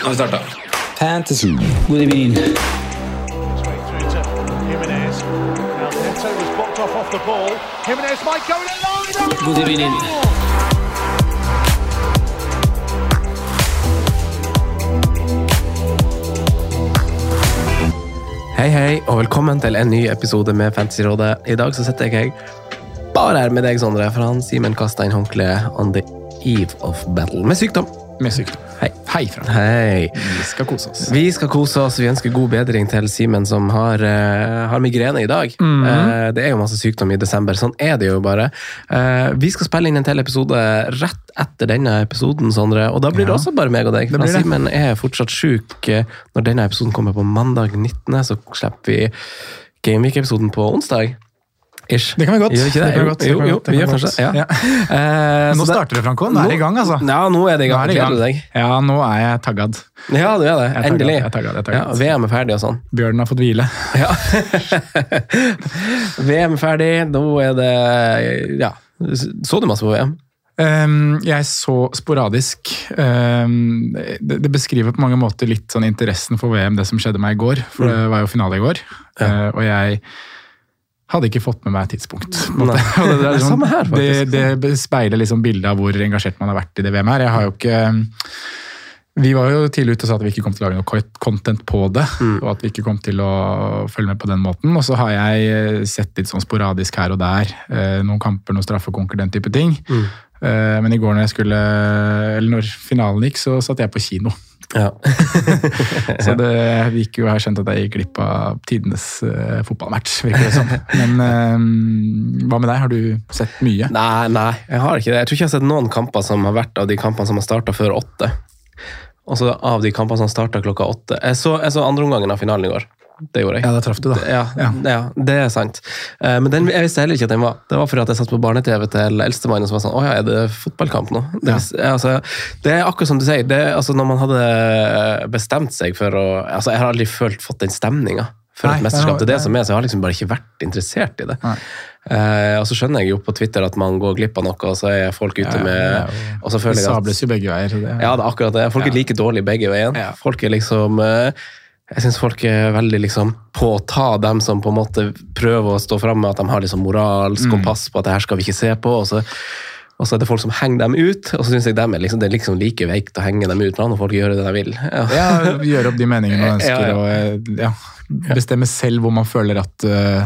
Nå har vi starta. Fantasy. God evening. God evening. Hei, hei, og velkommen til en ny episode med Fantasyrådet. I dag så sitter jeg bare her med deg, Sondre, for han Simen kasta inn håndkleet on the eve of battle med sykdom. Med sykdom. Hei. Hei, Frank. Hei. Vi skal kose oss. Vi skal kose oss. Vi ønsker god bedring til Simen som har, uh, har migrene i dag. Eh, det er jo masse sykdom i desember. Sånn er det jo bare. Uh, vi skal spille inn en til episode rett etter denne episoden, Sondre. Og da blir det Ja. også bare meg og deg. For. Simen er fortsatt sjuk. Når denne episoden kommer på mandag 19., så slipper vi Gameweek-episoden på onsdag. Ish. Det kan vi godt. Gjør vi ikke det? Det Jo, godt. Det jo, vi jo, godt. Det vi gjør kanskje ja. Ja. Eh, Nå starter det, Franco. Nå er det i gang, altså. Ja, nå er det i Nå gang. i Gleder du deg? Ja, nå er jeg taggad. Ja, du er det. Jeg er taggad, Endelig. jeg er taggad, jeg er taggad. Ja, VM er ferdig og sånn. Bjørnen har fått hvile. Ja. VM er ferdig, nå er det Ja. Så du masse på VM? Um, jeg så sporadisk. Um, det, det beskriver på mange måter litt sånn interessen for VM, det som skjedde meg i går. For det var jo finale i går. Uh, og jeg hadde ikke fått med meg et tidspunkt. Det, det, liksom, her, faktisk. det, det speiler liksom bildet av hvor engasjert man har vært i det VM her. Jeg har jo ikke vi var jo tidlig ute og sa at vi ikke kom til å lage noe content på det. Mm. Og at vi ikke kom til å følge med på den måten. Og så har jeg eh, sett litt sånn sporadisk her og der. eh, Noen kamper, noen straffekonker, den type ting. Mm. Eh, Men i går når skulle, eller når finalen gikk, så satt jeg på kino. Ja. Så det gikk jo, jeg har skjønt at jeg gikk glipp av tidenes uh, fotballmatch. virker det som. Men eh, hva med deg? Har du sett mye? Nei, nei, jeg har ikke det. Jeg tror ikke jeg har sett noen kamper som har vært av de kampene som har starta før åtte. Altså av de kampene som starta klokka åtte. Jeg så, jeg så andreomgangen av finalen i går. Det gjorde jeg. Ja, da traff du, da. Ja, Ja. ja. det er sant. Eh, Men den, jeg visste heller ikke at den var. Det var fordi at jeg satt på barne-TV til eldstemann og så var sånn Å ja, er det fotballkamp nå? Det, Ja. altså, det er akkurat som du sier. Det, altså, når man hadde bestemt seg for å altså, Jeg har aldri følt fått den stemninga for Nei, et mesterskap. Det er det som er, så jeg har liksom bare ikke vært interessert i det. Eh, og så skjønner jeg jo på Twitter at man går glipp av noe, og så er folk ute Ja, med ja, er og så føler jeg at- sables jo begge veier. Det, ja, det er akkurat det. Folk er like dårlige begge veier. Ja. Folk er liksom eh, Jeg syns folk er veldig liksom på å ta dem som på en måte prøver å stå fram med at de har liksom moralsk Mm. kompass på at det her skal vi ikke se på. og så og så er det folk som henger dem ut, og så syns jeg dem er liksom, det er liksom like veikt å henge dem ut. når nå folk gjøre det de vil. Ja. Ja, gjøre opp de meningene man ønsker, Ja, ja. og eh, bestemme selv hvor man føler at eh,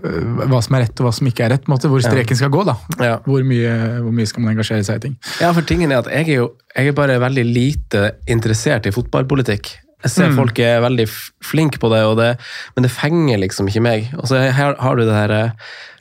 Hva som er rett og hva som ikke er rett. måte, Hvor streken skal gå. da. Ja. Hvor, mye, hvor mye skal man engasjere seg i ting. Ja, for tingen er at jeg er jo jeg er bare veldig lite interessert i fotballpolitikk. Jeg ser Mm. folk er veldig flinke på det, og det, men det fenger liksom ikke meg. Og så her har du det her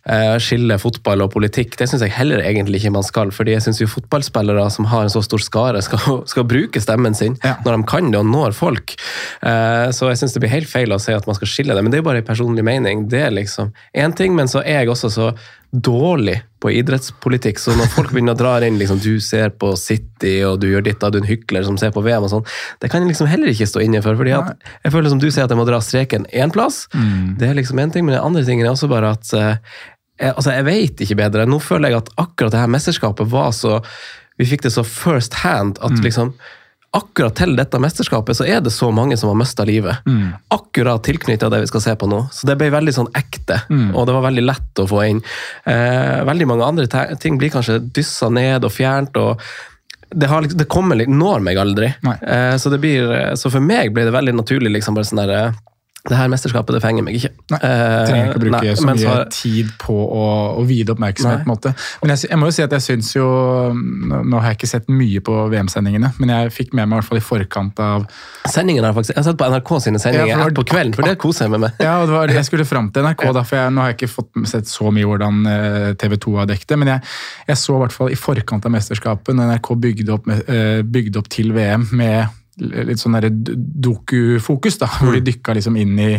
eh, skille fotball og politikk. Det syns jeg heller egentlig ikke man skal, fordi jeg syns jo fotballspillere som har en så stor skare, skal, skal bruke stemmen sin Ja. når de kan det og når folk. Eh, så jeg syns det blir helt feil å si at man skal skille det, men det er jo bare en personlig mening. Det er liksom én ting, men så er jeg også så dårlig på idrettspolitikk, så når folk begynner å dra inn liksom, du ser på City og du gjør ditt, og du er en hykler som ser på VM og sånn, det kan jeg liksom heller ikke stå inne for. fordi at jeg føler som du sier at jeg må dra streken én plass. Det er liksom én ting, men den andre tingen er også bare at eh, jeg, altså, jeg vet ikke bedre. Nå føler jeg at akkurat det her mesterskapet var så Vi fikk det så first hand at liksom Akkurat til dette mesterskapet så er det så mange som har mista livet. Akkurat tilknytta det vi skal se på nå. Så det ble veldig sånn ekte, og det var veldig lett å få inn. Eh, veldig mange andre ting blir kanskje dyssa ned og fjernt. og det, har, liksom- det kommer når meg aldri. Eh, så, det blir, så for meg ble det veldig naturlig liksom bare sånn der, eh, det her mesterskapet det fenger meg ikke. Nei, trenger ikke å bruke Eh, nei, så mye mye tid på å, å vide oppmerksomhet. På en måte. Men jeg, jeg må jo si at jeg syns jo Nå har jeg ikke sett mye på VM-sendingene, men jeg fikk med meg i hvert fall i forkant av Sendingene har faktisk, Jeg har sett på NRK sine sendinger Ja, var- på kvelden, for det koser jeg meg med. Ja, og det var det jeg skulle fram til NRK, da, for jeg, nå har jeg ikke fått sett så mye hvordan TV 2 har dekket det, men jeg, jeg så i hvert fall i forkant av mesterskapet, når NRK bygde opp, eh, bygde opp til VM med litt sånn dokufokus, da, hvor de dykka liksom inn i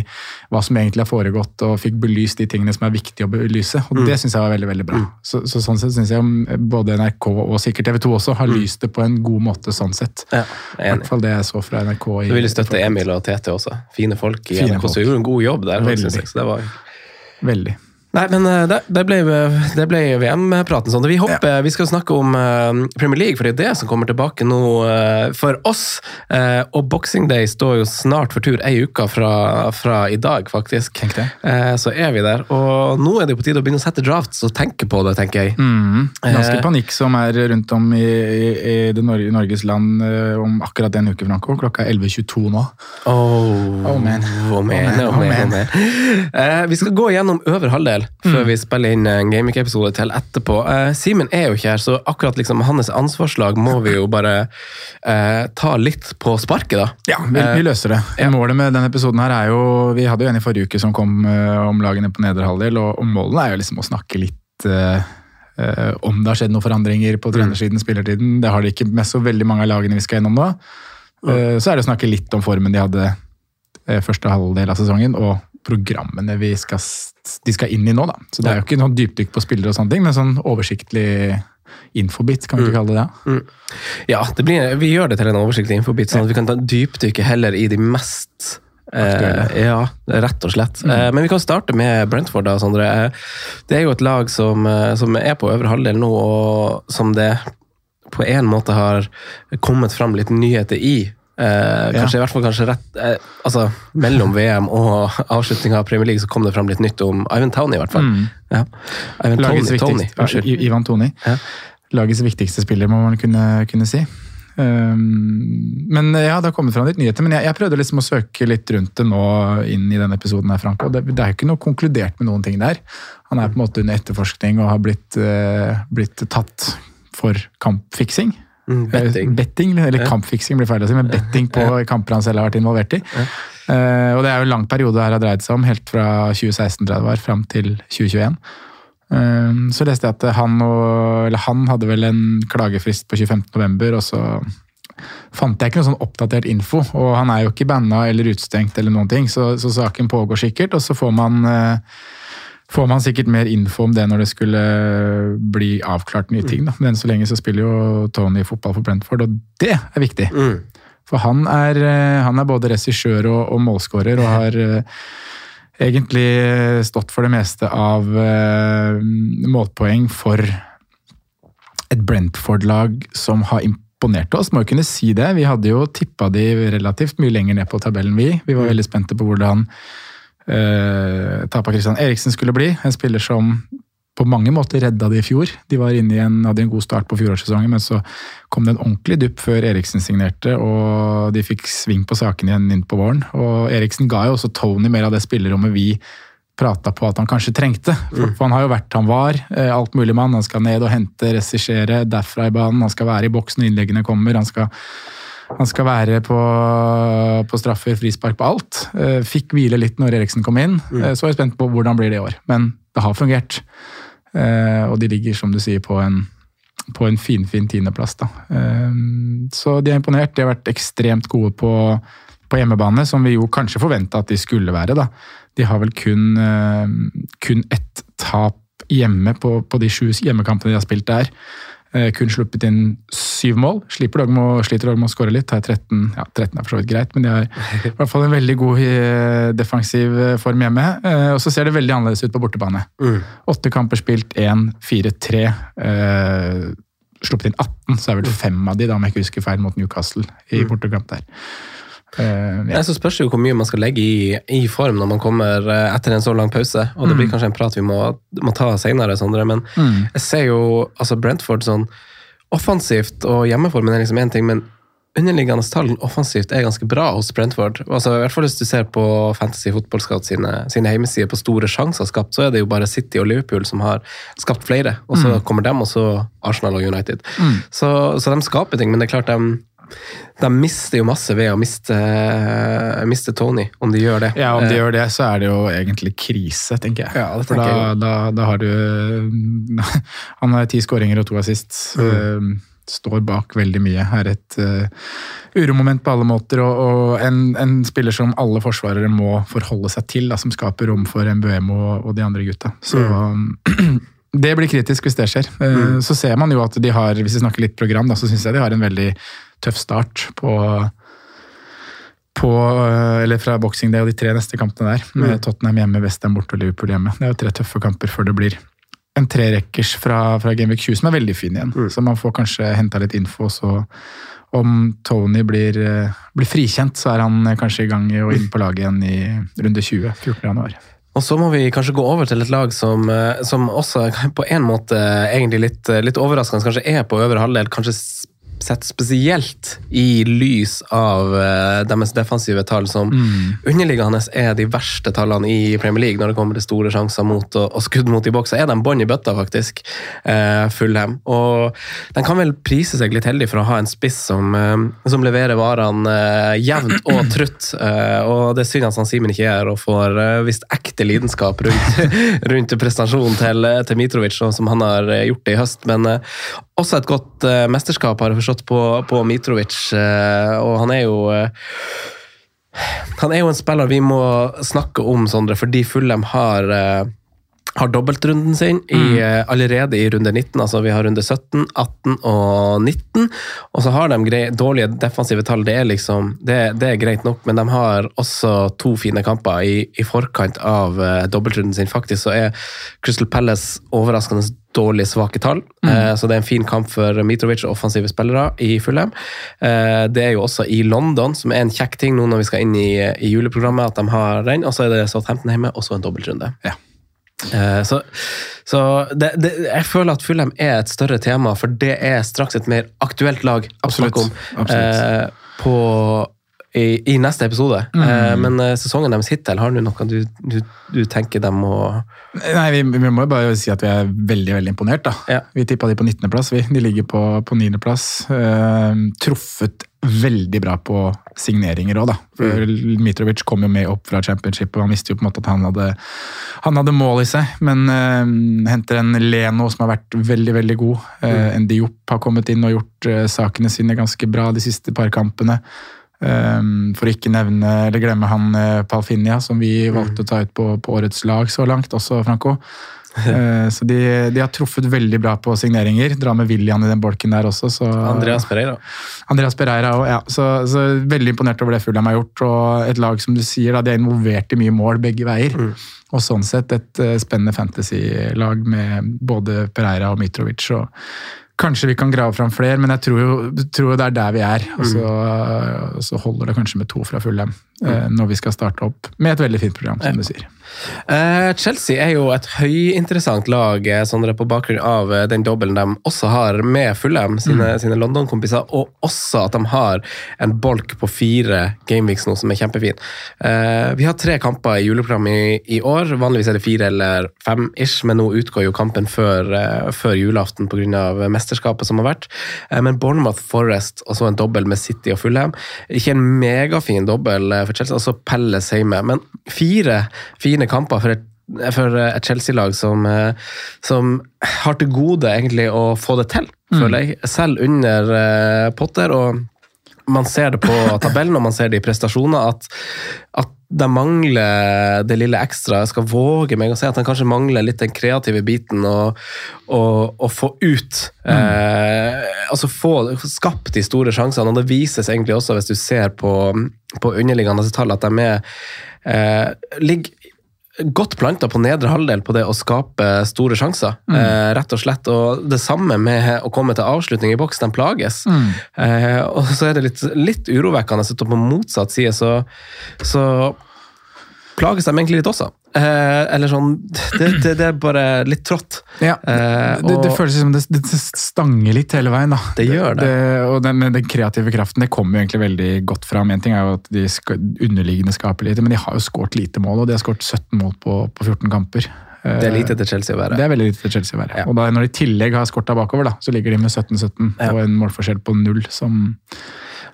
hva som egentlig har foregått, og fikk belyst de tingene som er viktige å belyse. og Det syns jeg var veldig veldig bra. Så, så Sånn sett syns jeg både NRK og sikkert TV 2 også har lyst det på en god måte. sånn sett. Ja, I er hvert fall det jeg så fra NRK. i- Du ville støtte Emil og Tete også. Fine folk i Fine NRK, folk. så gjorde en god jobb der. Veldig. synes jeg, Så det var... Veldig. Nei, men eh, det, det ble, ble VM-praten sånn. Vi hopper, vi skal snakke om eh, Premier League, for det er det som kommer tilbake nå eh, for oss. Og Boxing Day står jo snart for tur, ei uke fra, fra i dag, faktisk. Så er vi der. Og nå er det jo på tide å begynne å sette drafts og tenke på det, tenker jeg. Mm. Ganske panikk som er rundt om i, i, i det Nor Norges land om akkurat en uke, Franco. Klokka er 11.22 nå. Oh, Oh, man. Oh, man, Oh, oh, man. man, oh, man. Eh, vi skal gå gjennom øver halvdel før vi spiller inn en Gameweek-episode til etterpå. Uh, Simen er jo ikke her, så akkurat liksom hans ansvarslag må vi jo bare uh, ta litt på sparket, da. Ja, vi, Eh, vi løser det. ja. Målet med denne episoden her er jo Vi hadde jo en i forrige uke som kom eh, om lagene på nedre halvdel, og, og målet er jo liksom å snakke litt eh, eh, om det har skjedd noen forandringer på trenersiden, spillertiden. Det har det ikke med så veldig mange av lagene vi skal gjennom nå. Eh, så er det å snakke litt om formen de hadde eh, første halvdel av sesongen, og programmene vi skal, de skal inn i nå. da. Så det er jo ikke noe dypdykk på spillere, og sånne ting, men sånn oversiktlig infobit, kan vi ikke kalle det det? Ja, det blir, vi gjør det til en oversiktlig infobit, sånn at vi kan ta dypdykke heller i de mest. Eh, ja, rett og slett. Eh, men vi kan starte med Brentford. da, Sondre. Eh, Det er jo et lag som, eh, som er på øvre halvdel nå, og som det på en måte har kommet fram litt nyheter i. Eh, kanskje i hvert fall kanskje rett eh, altså Mellom VM og avslutninga av Premier League så kom det fram litt nytt om Ivan Towney, i hvert fall. Ja. Ivan Tony, Lagets Tony, unnskyld. Ivan Tony. Ja. Lagets viktigste spiller, må man kunne, kunne si. Um, men ja, det har kommet fram litt nyheter. Men jeg, jeg prøvde liksom å søke litt rundt det nå inn i denne episoden. her, Frank, og det, det er jo ikke noe konkludert med noen ting der. Han er på en måte under etterforskning og har blitt, uh, blitt tatt for kampfiksing. Mm, betting. Eh, betting, eller Ja. kampfiksing blir feil å si, men betting på kamper han selv har vært involvert i. Eh, og det er jo en lang periode her har dreid seg om, helt fra 2016 tror jeg det var, fram til 2021. Uh, så leste jeg at han, og, eller han hadde vel en klagefrist på 25. november, og så fant jeg ikke noe sånn oppdatert info. Og han er jo ikke banna eller utestengt eller noen ting, så, så saken pågår sikkert. Og så får man eh, får man sikkert mer info om det når det skulle bli avklart nye ting. Da. Men så lenge så spiller jo Tony fotball for Brentford, og det er viktig. Mm. For han er, eh, han er både regissør og, og målskårer, og har uh, egentlig eh, stått for det meste av uh, målpoeng for et Brentford-lag som har imponert oss. Må jo kunne si det. Vi hadde jo tippa de relativt mye lenger ned på tabellen, vi. Vi var veldig spente på hvordan uh, tapet av Christian Eriksen skulle bli. En spiller som på mange måter redda det i fjor. De var inne i en, hadde en god start på fjorårssesongen, men så kom det en ordentlig dupp før Eriksen signerte, og de fikk sving på saken igjen inn på våren. Og Eriksen ga jo også Tony mer av det spillerommet vi prata på at han kanskje trengte. For, mm. han har jo vært han var, eh, alt mulig mann. Han skal ned og hente, regissere derfra i banen, han skal være i boksen når innleggene kommer. han skal han skal være på, på straffer, frispark, på alt. Eh, Fikk hvile litt når Eriksen kom inn. Mm. Så er jeg spent på hvordan blir det i år. Men det har fungert. Eh, Og de ligger, som du sier, på en, på en finfin tiendeplass. Eh, Så de er imponert. De har vært ekstremt gode på, på hjemmebane, som vi jo kanskje forventa at de skulle være. da. De har vel kun, eh, kun ett tap hjemme på, på de sju hjemmekampene de har spilt der. Eh, kun sluppet inn syv mål. Sliter dog med, å- skåre litt. Har 13, ja, 13 er for så vidt greit, men de har i hvert fall en veldig god eh, defensiv eh, form hjemme. Og så ser det veldig annerledes ut på bortebane. Mm. Kamper spilt, 1-4-3. Eh, sluppet inn 18, så er vel fem av de, da, om jeg ikke husker feil, mot Newcastle i bortekamp der. Eh, ja. Så spørs det jo hvor mye man skal legge i, i form når man kommer eh, etter en så lang pause. Og det blir kanskje en prat vi må, må ta Sondre. Men jeg ser jo altså Brentford sånn offensivt, og hjemmeformen er liksom én ting, men underliggende tall offensivt er ganske bra hos Brentford. Altså, I hvert fall hvis du ser på Fantasy Football Scout sine, sine hjemmesider på store sjanser skapt, så er det jo bare City og Liverpool som har skapt flere. Og så kommer dem, og så Arsenal og United. Så, så de skaper ting, men det er klart de de mister jo masse ved å miste, miste Tony, om de gjør det. Ja, om de Eh, gjør det, så er det jo egentlig krise, tenker jeg. Ja, For da, jeg da, da har du Han har ti skåringer og to assist. Mm. eh, Står bak veldig mye. Er et uh, uromoment på alle måter, og, og en, en spiller som alle forsvarere må forholde seg til, da, som skaper rom for MBM og, og de andre gutta. Så Mm. det blir kritisk hvis det skjer. Mm. Så ser man jo at de har, hvis vi snakker litt program, da, så syns jeg de har en veldig tøff start på på, eh, eller fra Boxing Day og de tre neste kampene der, med Mm. Tottenham hjemme, Westham borte og Liverpool hjemme. Det er jo tre tøffe kamper før det blir en trerekkers fra, fra Gameweek 20 som er veldig fin igjen. Mm. Så man får kanskje henta litt info, så om Tony blir, eh, blir frikjent, så er han kanskje i gang og inn på laget igjen i runde 20, 14. januar. Og så må vi kanskje gå over til et lag som, eh, som også på en måte egentlig litt, litt overraskende kanskje er på øvre halvdel. Kanskje sett spesielt i lys av eh, deres defensive tall, som underliggende er de verste tallene i Premier League når det kommer til store sjanser mot og, skudd mot i boks. Er de bånn i bøtta, faktisk, eh, Fulham. Og de kan vel prise seg litt heldig for å ha en spiss som, uh, som leverer varene uh, jevnt og trutt. Og det er synd at han Simen ikke er og får visst ekte lidenskap rundt, rundt prestasjonen til, til Mitrovic, som han har gjort det i høst. Men også et godt uh, mesterskap, har jeg forstått, på, på Mitrovic. Uh, og han er jo uh, han er jo en spiller vi må snakke om, Sondre, fordi Fullem har har dobbeltrunden sin i, mm. allerede i runde 19. altså Vi har runde 17, 18 og 19. Og så har de grei, dårlige defensive tall. Det er liksom, det, det er greit nok, men de har også to fine kamper i, i forkant av uh, dobbeltrunden sin. Faktisk så er Crystal Palace overraskende dårlig svake tall. Eh, så det er en fin kamp for Mitrovic og offensive spillere i Fulham. Uh, det er jo også i London, som er en kjekk ting nå når vi skal inn i, i juleprogrammet, at de har den. Og så er det Southampton hjemme, og så en dobbeltrunde. Ja. Eh, Så, så det, det, jeg føler at Fulham er et større tema, for det er straks et mer aktuelt lag å Absolutt. snakke om Absolutt. eh, på, i, i neste episode. Mm. Eh, men eh, sesongen deres hittil, har du noe du, du, du tenker dem å Nei, vi, vi må jo bare si at vi er veldig veldig imponert. da. Ja. Vi tippa de på 19.-plass. De ligger på, på 9.-plass. Uh, truffet veldig bra på signeringer òg, da. For Mitrovic kom jo med opp fra championship, og han visste jo på en måte at han hadde, han hadde mål i seg. Men eh, henter en Leno som har vært veldig, veldig god. Uh, En Diop har kommet inn og gjort eh, sakene sine ganske bra de siste par kampene. Um, for ikke nevne eller glemme han uh, Palfinia, som vi valgte å ta ut på, på årets lag så langt, også Franco. Eh, så de, de har truffet veldig bra på signeringer. Dra med William i den bolken der også. Så, Andreas Pereira. Andreas Pereira også, ja. Så, så veldig imponert over det Fulham har gjort. Og et lag som du sier, da, de er involvert i mye mål begge veier. Og sånn sett et eh, spennende fantasy-lag med både Pereira og Mitrovic. Og kanskje vi kan grave fram flere, men jeg tror jo, tror jo det er der vi er. Og så, så holder det kanskje med to fra Fulham mm. når vi skal starte opp med et veldig fint program, som du sier. Eh, Chelsea er jo et høyinteressant lag eh, Sondre, på bakgrunn av eh, den dobbelen de også har med Fulham, sine, sine London-kompiser, og også at de har en bolk på fire gameweeks nå som er kjempefin. Eh, vi har tre kamper i juleprogrammet i, i år. Vanligvis er det fire eller fem ish, men nå utgår jo kampen før, uh, før julaften pga. Mesterskapet som har vært. Eh, men Bournemouth Forest og så en dobbel med City og Fulham. Ikke en megafin dobbel eh, for Chelsea, altså Pelles hjemme, men fire fine kamper for et for et Chelsea-lag som, eh, som har til gode egentlig å få det til, føler jeg. Selv under eh, Potter. og man ser det på tabellen og man ser det i prestasjoner, at, at de mangler det lille ekstra. Jeg skal våge meg å si at han kanskje mangler litt den kreative biten og, og, og få ut eh, Altså få skapt de store sjansene. Og det vises egentlig også, hvis du ser på, på underliggende tall, at de er, eh, ligger godt planta på nedre halvdel på det å skape store sjanser. Eh, rett og slett. Og det samme med å komme til avslutning i boks. De plages. Eh, og så er det litt, litt urovekkende å sitte på motsatt side, så, så plages de egentlig litt også. Eh, eller sånn det, det, det, er bare litt trått. Ja, eh, det, det, føles som det, stanger litt hele veien. da. Det gjør det. og den, den, kreative kraften det kommer jo egentlig veldig godt fram. En ting er jo at de skal, underliggende skaper lite, men de har jo skåret lite mål, og de har skåret 17 mål på, på 14 kamper. Det er lite til Chelsea å være. Det er veldig lite til Chelsea å være. Ja. Og da, når de i tillegg har skorta bakover, da, så ligger de med 17-17 ja. og en målforskjell på null som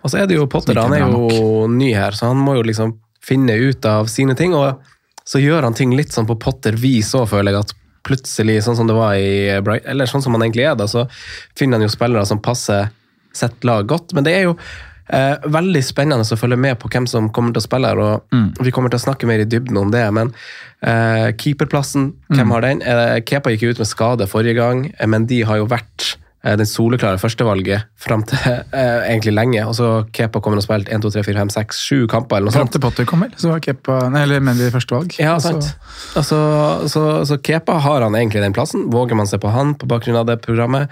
Og så er det jo Potter, han er jo ny her, så han må jo liksom finne ut av sine ting. Og så gjør han ting litt sånn på Potter-vis òg, føler jeg. at Plutselig, sånn som det var i Bright, eller sånn som han egentlig er, da, så finner han jo spillere som passer sitt lag godt. Men det er jo eh, veldig spennende å følge med på hvem som kommer til å spille her. og mm. Vi kommer til å snakke mer i dybden om det. Men eh, keeperplassen, hvem mm. har den? Eh, Kepa gikk ut med skade forrige gang, eh, men de har jo vært den soleklare førstevalget fram til eh, egentlig lenge. Og så Kepa kommer og spilt 1, 2, 3, 4, 5, 6, 7 kamper. eller noe sånt. Fram til Potter kommer, så var Kepa nei, eller Mendy førstevalg. Ja, sant. Altså, så, så, Kepa har han egentlig den plassen. Våger man se på han på bakgrunn av det programmet?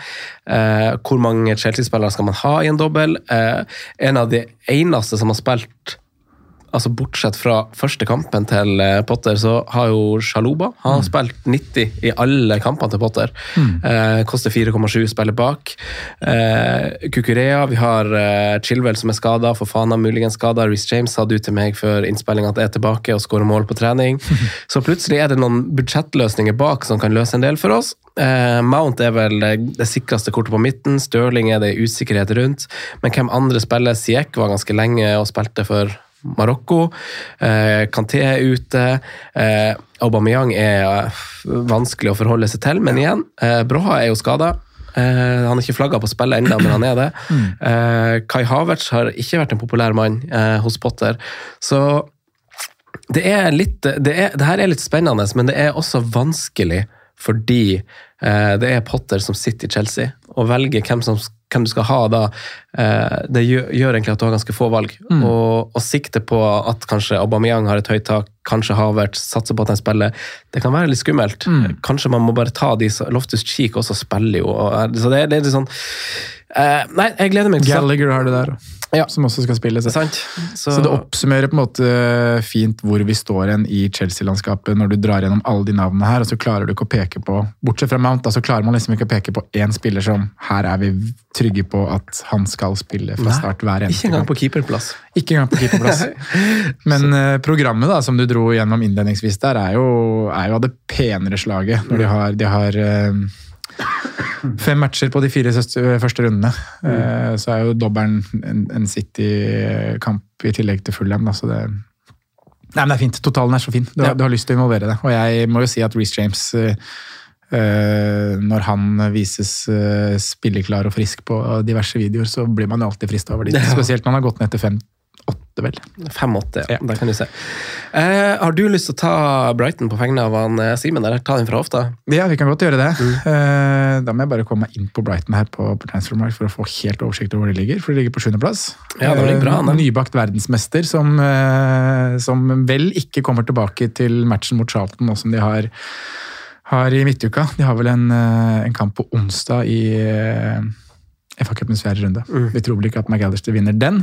Eh, hvor mange Chelsea-spillere skal man ha i en dobbel? Eh, en av de eneste som har spilt altså Bortsett fra første kampen til eh, Potter, så har jo Shaluba han har mm. spilt 90 i alle kampene til Potter. Mm. Eh, koster 4,7, spiller bak. Eh, Kukurea, vi har eh, Chilwell som er skada, Fofana muligens skada. Reece James sa ut til meg før innspillinga at jeg er tilbake og skårer mål på trening. så plutselig er det noen budsjettløsninger bak som kan løse en del for oss. Eh, Mount er vel det sikreste kortet på midten. Stirling er det usikkerhet rundt. Men hvem andre spiller? Siek var ganske lenge og spilte for Marokko. Eh, Kanté er ute. Eh, Aubameyang er eh, vanskelig å forholde seg til, men igjen, eh, Broha er jo skada. Eh, han har ikke flagga på spillet ennå, men han er det. Mm. Eh, Kai Havertz har ikke vært en populær mann eh, hos Potter. Så det er litt det, er, det, her er litt spennende, men det er også vanskelig fordi det er Potter som sitter i Chelsea, og velger hvem som skal hvem du skal ha da, eh, det gjør, egentlig at du har ganske få valg. Mm. Og, og sikte på at kanskje Aubameyang har et høyt tak, kanskje Havert satser på at han spiller, det kan være litt skummelt. Mm. Kanskje man må bare ta de Loftus Cheek også spiller jo. Og, så det, det er litt sånn uh, Nei, jeg gleder meg Gallagher har det der ja. som også skal spille. Så. Så... så. det oppsummerer på en måte fint hvor vi står hen i Chelsea-landskapet når du drar gjennom alle de navnene her, og så klarer du ikke å peke på Bortsett fra Mount, da, så klarer man liksom ikke å peke på én spiller som her er vi trygge på at han skal spille fra start hver eneste Ikke engang på keeperplass. Ikke engang på keeperplass. Men uh, programmet da, som du dro gjennom innledningsvis der, er jo, er jo av det penere slaget. Når de har, de har uh, Fem matcher på de fire første rundene. Mm. Eh, så er jo dobbelen en, en City-kamp i tillegg til Fulham. Da, så det, Nei, men det er fint. Totalen er så fin. Du, ja. du, har lyst til å involvere det. Og jeg må jo si at Reece James, uh, når han vises uh, spilleklar og frisk på diverse videoer, så blir man jo alltid frista over dit. Ja. Spesielt når han har gått ned til fem åtte, vel. Fem-åtte, ja. ja. Der kan du se. Eh, har du lyst til å ta Brighton på vegne av han eh, Simen, eller ta den fra hofta? Ja, vi kan godt gjøre det. Mm. Eh, da må jeg bare komme meg inn på Brighton her på, på Transformark for å få helt oversikt over hvor de ligger. For de ligger på sjuendeplass. Ja, det blir bra, eh, nybakt verdensmester som, eh, som vel ikke kommer tilbake til matchen mot Charlton nå som de har har i midtuka. De har vel en, eh, en kamp på onsdag i FA-cupens fjerde runde. Mm. Vi tror vel ikke at McAllister vinner den.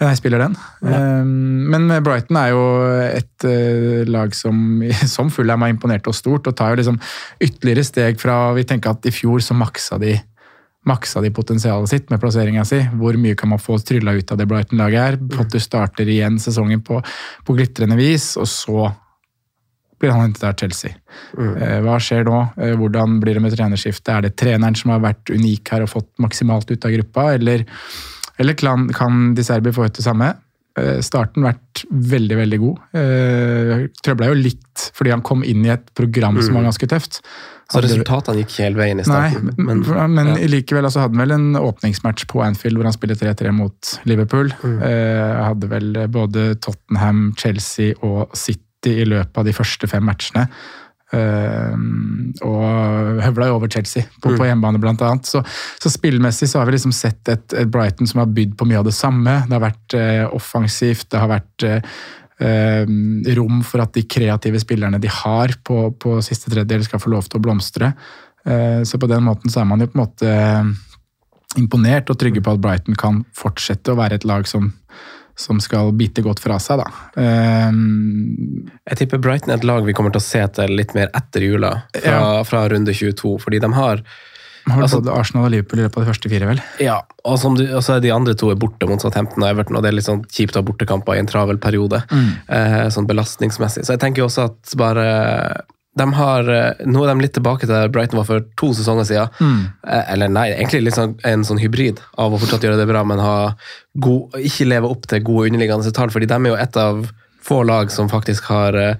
Nei, spiller den. Ja. Um, men Brighton er jo et uh, lag som, som Fulham har imponert oss stort, og tar jo liksom ytterligere steg fra Vi tenker at i fjor så maksa de maksa de potensialet sitt med plasseringa si. Hvor mye kan man få trylla ut av det Brighton-laget her? du starter igjen sesongen på, på glitrende vis, og så blir han hentet av Chelsea. Mm. Eh, hva skjer nå? Eh, hvordan blir det med trenerskiftet? Er det treneren som har vært unik her og fått maksimalt ut av gruppa, eller, eller kan, kan de Serbi få ut det samme? Eh, starten vært veldig, veldig god. Trøbla jo litt fordi han kom inn i et program som var mm. ganske tøft. Så resultatene gikk hele veien i starten? Nei, men, men ja. likevel altså, hadde han vel en åpningsmatch på Anfield hvor han spiller 3-3 mot Liverpool. Mm. Hadde vel både Tottenham, Chelsea og City i løpet av de første fem matchene. Uh, og høvla jo over Chelsea på, mm. på hjemmebane, blant annet. Så, så spillmessig så har vi liksom sett et, et, Brighton som har bydd på mye av det samme. Det har vært uh, offensivt, det har vært uh, rom for at de kreative spillerne de har på, på siste tredjedel, skal få lov til å blomstre. så på den måten så er man jo på en måte imponert og trygge på at Brighton kan fortsette å være et lag som som skal bite godt fra seg, da. Um, Jeg tipper Brighton er et lag vi kommer til å se til litt mer etter jula, fra, Ja. fra runde 22. Fordi de har Har Altså- både Arsenal og Liverpool i løpet av de første fire, vel? Ja, og, som du, og så er de andre to er borte mot Southampton og Everton, og det er litt sånn kjipt å ha bortekamper i en travel periode. Eh, sånn belastningsmessig. Så jeg tenker også at bare de har, eh, Nå er de litt tilbake til der Brighton var for to sesonger siden. Mm. eller nei, egentlig litt sånn, en sånn hybrid av å fortsatt gjøre det bra, men ha god, ikke leve opp til gode underliggende tall. fordi de er jo et av få lag som faktisk har eh,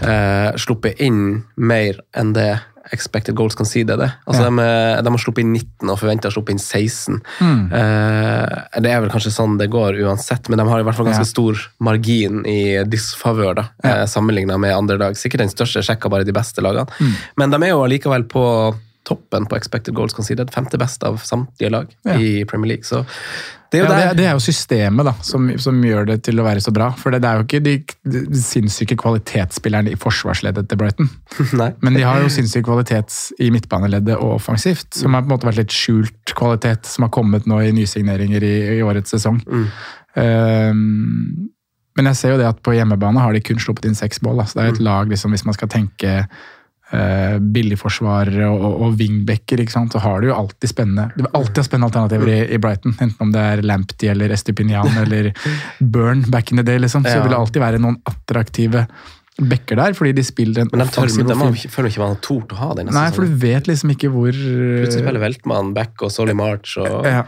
eh, sluppet inn mer enn det expected goals kan si det. det. Altså, Ja. de, er- de har sluppet inn 19 og forventa å sluppe inn 16. Eh, det er vel kanskje sånn det går uansett, men de har i hvert fall ganske Ja. stor margin i disfavør ja. eh, sammenlignet med andre lag. Sikkert den største sjekka bare de beste lagene. Men de er jo allikevel på toppen på expected goals considered. Femte best av samtlige lag Ja. i Premier League. Så det er Ja, jo det, det er jo systemet da, som, som gjør det til å være så bra. For det, det er jo ikke de, de sinnssyke kvalitetsspillerne i forsvarsleddet til Brighton. Men de har jo sinnssyk kvalitet i midtbaneleddet og offensivt, som har på en måte vært litt skjult kvalitet, som har kommet nå i nysigneringer i, i årets sesong. Ehm, men jeg ser jo det at på hjemmebane har de kun sluppet inn seks mål. Så det er et lag, liksom, hvis man skal tenke uh, billigforsvarere og, og, og wingbacker, så har du jo alltid spennende Du vil alltid ha spennende alternativer i, i Brighton. Enten om det er Lamptey eller Estipinian eller Burn back in the day, liksom. Så Ja. vil det alltid være noen attraktive backer der, fordi de spiller en Men de, tør, de har føler ikke man har tort å ha den. Nei, for du vet liksom ikke hvor Plutselig spiller Veltmann, back og Solly March. Og ja.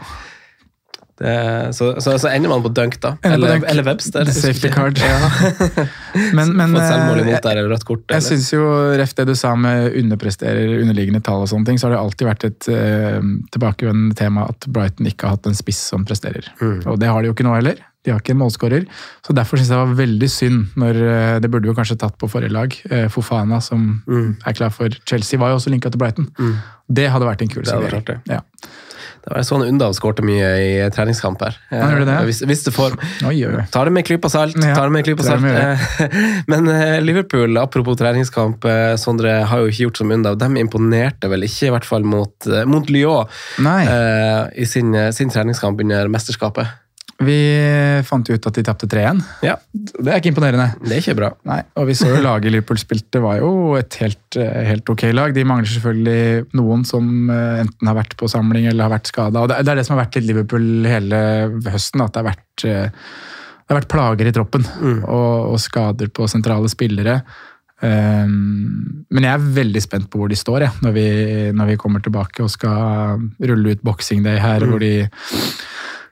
Det, så, så, så ender man på dunk, da. Eller, dunk. eller Webster. The safety card. men, men selvmål eh, der, eller rødt kort. Jeg eller? syns jo, ref det du sa med underpresterer, underliggende tall og sånne ting, så har det alltid vært et uh, tilbakevendende tema at Brighton ikke har hatt en spiss som presterer. Mm. Og det har de jo ikke nå heller. De har ikke en målskårer. Så derfor syns jeg det var veldig synd når eh, Det burde jo kanskje tatt på forrige lag. Fofana, som Mm. er klar for Chelsea, var jo også linka til Brighton. Det hadde vært en kul signering. Ja. Det var sånn Undav skårte mye i treningskamper. Gjorde det? Eh, Hvis, hvis det får Oi, oi. Ta det med en klype salt. Ja, ta det med klype salt. det Men eh, Liverpool, apropos treningskamp, eh, Sondre har jo ikke gjort som Undav. De imponerte vel ikke, i hvert fall mot, eh, mot Lyon, Nei. eh, i sin, sin treningskamp under mesterskapet. Vi fant jo ut at de tapte 3-1. Ja, Det er ikke imponerende. det er ikke bra. Nei, og vi så jo laget Liverpool spilte var jo et helt, helt ok lag. De mangler selvfølgelig noen som eh, enten har vært på samling eller har vært skada. Det er det som har vært litt Liverpool hele høsten, at det har vært, eh, det har vært plager i troppen. Og, og skader på sentrale spillere. Um, men jeg er veldig spent på hvor de står, jeg, når, vi, når vi kommer tilbake og skal rulle ut Boxing Day her, hvor de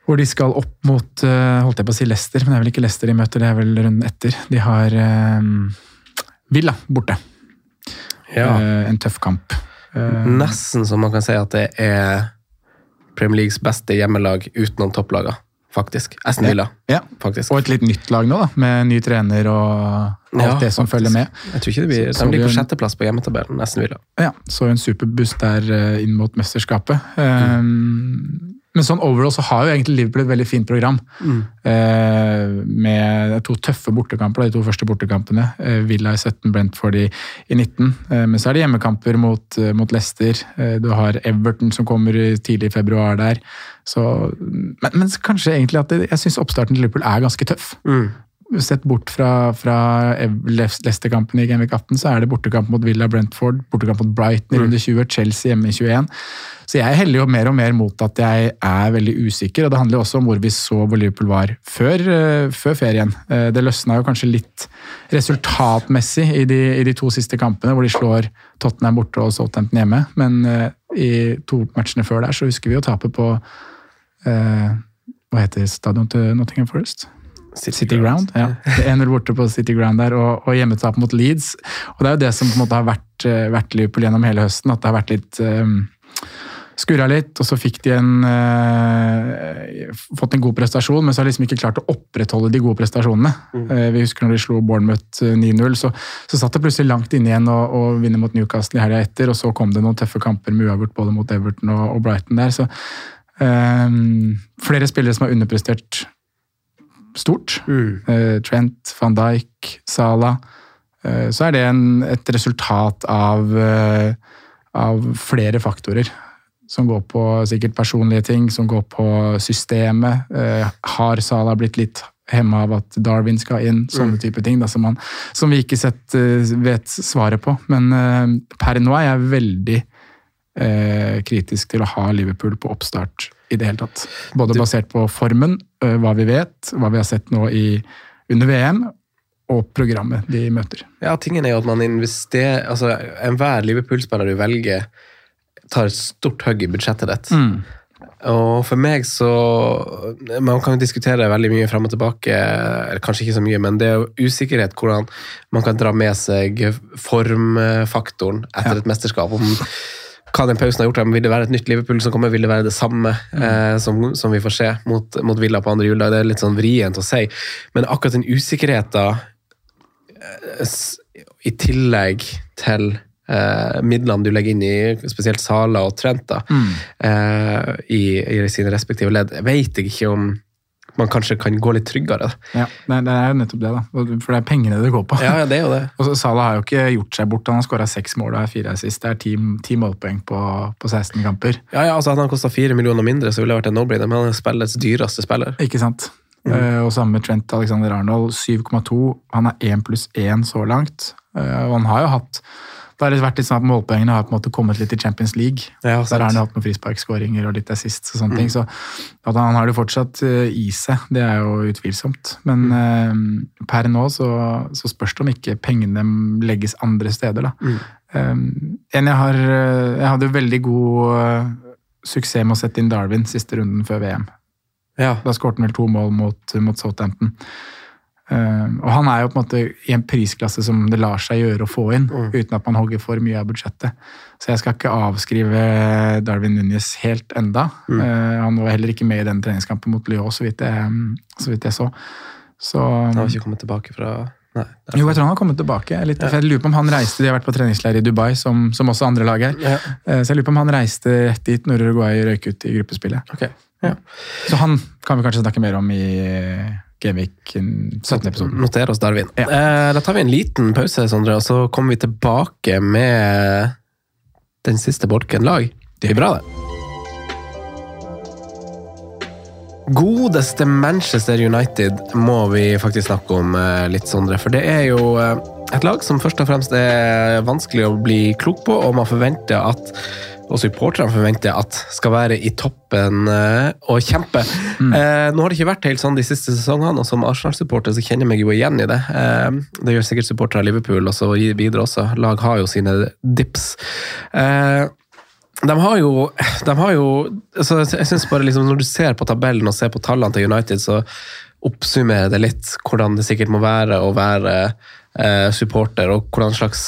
hvor de skal opp mot eh, holdt jeg på å si Leicester, men det er vel ikke Leicester de møter, det er vel runden etter. De har eh, Villa borte. Ja. Eh, en tøff kamp. Nesten så man kan si at det er Premier Leagues beste hjemmelag utenom topplagene, faktisk. Aston Villa, ja. faktisk. Og et litt nytt lag nå, da, med ny trener og alt Ja, det som faktisk. følger med. Jeg tror ikke det blir, De ligger på sjetteplass på hjemmetabellen, Aston Villa. Ja, så en superboost der inn mot mesterskapet. Eh, Men sånn overall så har jo egentlig Liverpool et veldig fint program. Eh, med to tøffe bortekamper, de to første bortekampene. Eh, Villa i 17, Brentford i, i 19. Eh, men så er det hjemmekamper mot, eh, mot Leicester. Eh, du har Everton som kommer tidlig i februar der. Så, men, men kanskje egentlig at det, jeg syns oppstarten til Liverpool er ganske tøff. Sett bort fra, fra Leicester-kampen i Genvik 18, så er det bortekamp mot Villa Brentford, bortekamp mot Brighton i runde 20, Chelsea hjemme i 21. Så jeg heller jo mer og mer mot at jeg er veldig usikker, og det handler jo også om hvor vi så hvor Liverpool var før, eh, før ferien. Eh, det løsna jo kanskje litt resultatmessig i de, i de to siste kampene, hvor de slår Tottenham borte og Southampton hjemme, men eh, i to matchene før der så husker vi å tape på eh, Hva heter stadion til Nottingham Forest? City, Ground. ja. 1-0 borte på City Ground der, og, og hjemmetap mot Leeds. Og Det er jo det som på en måte har vært, eh, vært Liverpool gjennom hele høsten. At det har vært litt um, Skurra litt, og så fikk de en uh, fått en god prestasjon, men så har de liksom ikke klart å opprettholde de gode prestasjonene. Eh, vi husker når de slo Bournemouth eh, 9-0, så, så satt det plutselig langt inne igjen å, å vinne mot Newcastle i helga etter, og så kom det noen tøffe kamper med uavgjort både mot Everton og, og Brighton der. så eh, Flere spillere som har underprestert stort. Eh, Trent, van Dijk, Salah. Eh, så er det en, et resultat av, eh, av flere faktorer. Som går på sikkert personlige ting, som går på systemet. Eh, har Salah blitt litt hemma av at Darwin skal inn, sånne type ting da, som, man, som vi ikke sett, vet svaret på. Men eh, per nå er jeg veldig eh, kritisk til å ha Liverpool på oppstart i det hele tatt. Både basert på formen, eh, hva vi vet, hva vi har sett nå i, under VM, og programmet de møter. Ja, tingen er jo at man investerer altså Enhver Liverpool-spiller du velger, tar et stort hugg i budsjettet ditt. Mm. Og for meg så Man kan jo diskutere veldig mye fram og tilbake, eller kanskje ikke så mye, men det er jo usikkerhet hvordan man kan dra med seg formfaktoren etter Ja. et mesterskap. om hva den pausen har gjort, Vil det være et nytt Liverpool som kommer? Vil det være det samme eh, som, som vi får se mot, mot Villa på andre juledag? Det er litt sånn vrient å si. Men akkurat den usikkerheten, eh, i tillegg til eh, midlene du legger inn i spesielt Sala og Trent da, eh, i, i sine respektive ledd, vet jeg ikke om man kanskje kan gå litt tryggere. Ja, det, er jo nettopp det, da. For det er pengene det går på. Ja, det er jo det. Og så Salah har jo ikke gjort seg bort. Han har skåra seks mål og er fire assist. Det er ti, ti målpoeng på, på 16 kamper. Ja, ja, altså Hadde han kosta fire millioner mindre, så ville det vært en no-brainer, men han er spillets dyreste spiller. Ikke sant? Eh, og samme med Trent Alexander Arnold, 7,2. Han er 1 pluss 1 så langt. Uh, og han har jo hatt Det har litt vært litt sånn at målpoengene har på en måte kommet litt i Champions League. Ja, Der har han hatt noen frisparkskåringer og litt assist og sånne Mm. ting. Så at han har det fortsatt eh, i seg, det er jo utvilsomt. Men Mm. eh, per nå så, så spørs det om ikke pengene legges andre steder, da. Mm. Um, en jeg har eh, Jeg hadde jo veldig god suksess med å sette inn Darwin siste runden før VM. Ja. Da skåret han vel to mål mot, mot Southampton. Um, og han er jo på en måte i en prisklasse som det lar seg gjøre å få inn, uten at man hogger for mye av budsjettet. Så jeg skal ikke avskrive Darwin Núñez helt enda. Mm. Uh, han var heller ikke med i den treningskampen mot Lyon, så vidt jeg så. Vidt jeg så. så Han har ikke kommet tilbake fra Nei. jo, jeg tror han har kommet tilbake. Litt, for jeg lurer på om han reiste, De har vært på treningsleir i Dubai, som, som også andre lag er. Ja. Eh, Så jeg lurer på om han reiste rett dit når Uruguay røyk ut i gruppespillet. Okay. Ja. Så han kan vi kanskje snakke mer om i Gamevik 17. episode. Noter oss Darwin. Ja. Eh, da tar vi en liten pause, Sondre, og så kommer vi tilbake med den siste bolken lag. Det blir bra, det. Godeste Manchester United må vi faktisk snakke om eh, litt, Sondre. For det er jo eh, et lag som først og fremst er vanskelig å bli klok på, og man forventer at og supporterne forventer at skal være i toppen eh, og kjempe. Eh, nå har det ikke vært helt sånn de siste sesongene, og som Arsenal-supporter så kjenner jeg meg jo igjen i det. Eh, det gjør sikkert supportere av Liverpool og så videre også. Lag har jo sine dips. Eh, de har jo, de har jo altså jeg synes bare liksom Når du ser på tabellen og ser på tallene til United, så oppsummerer det litt hvordan det sikkert må være å være eh, supporter, og hvordan slags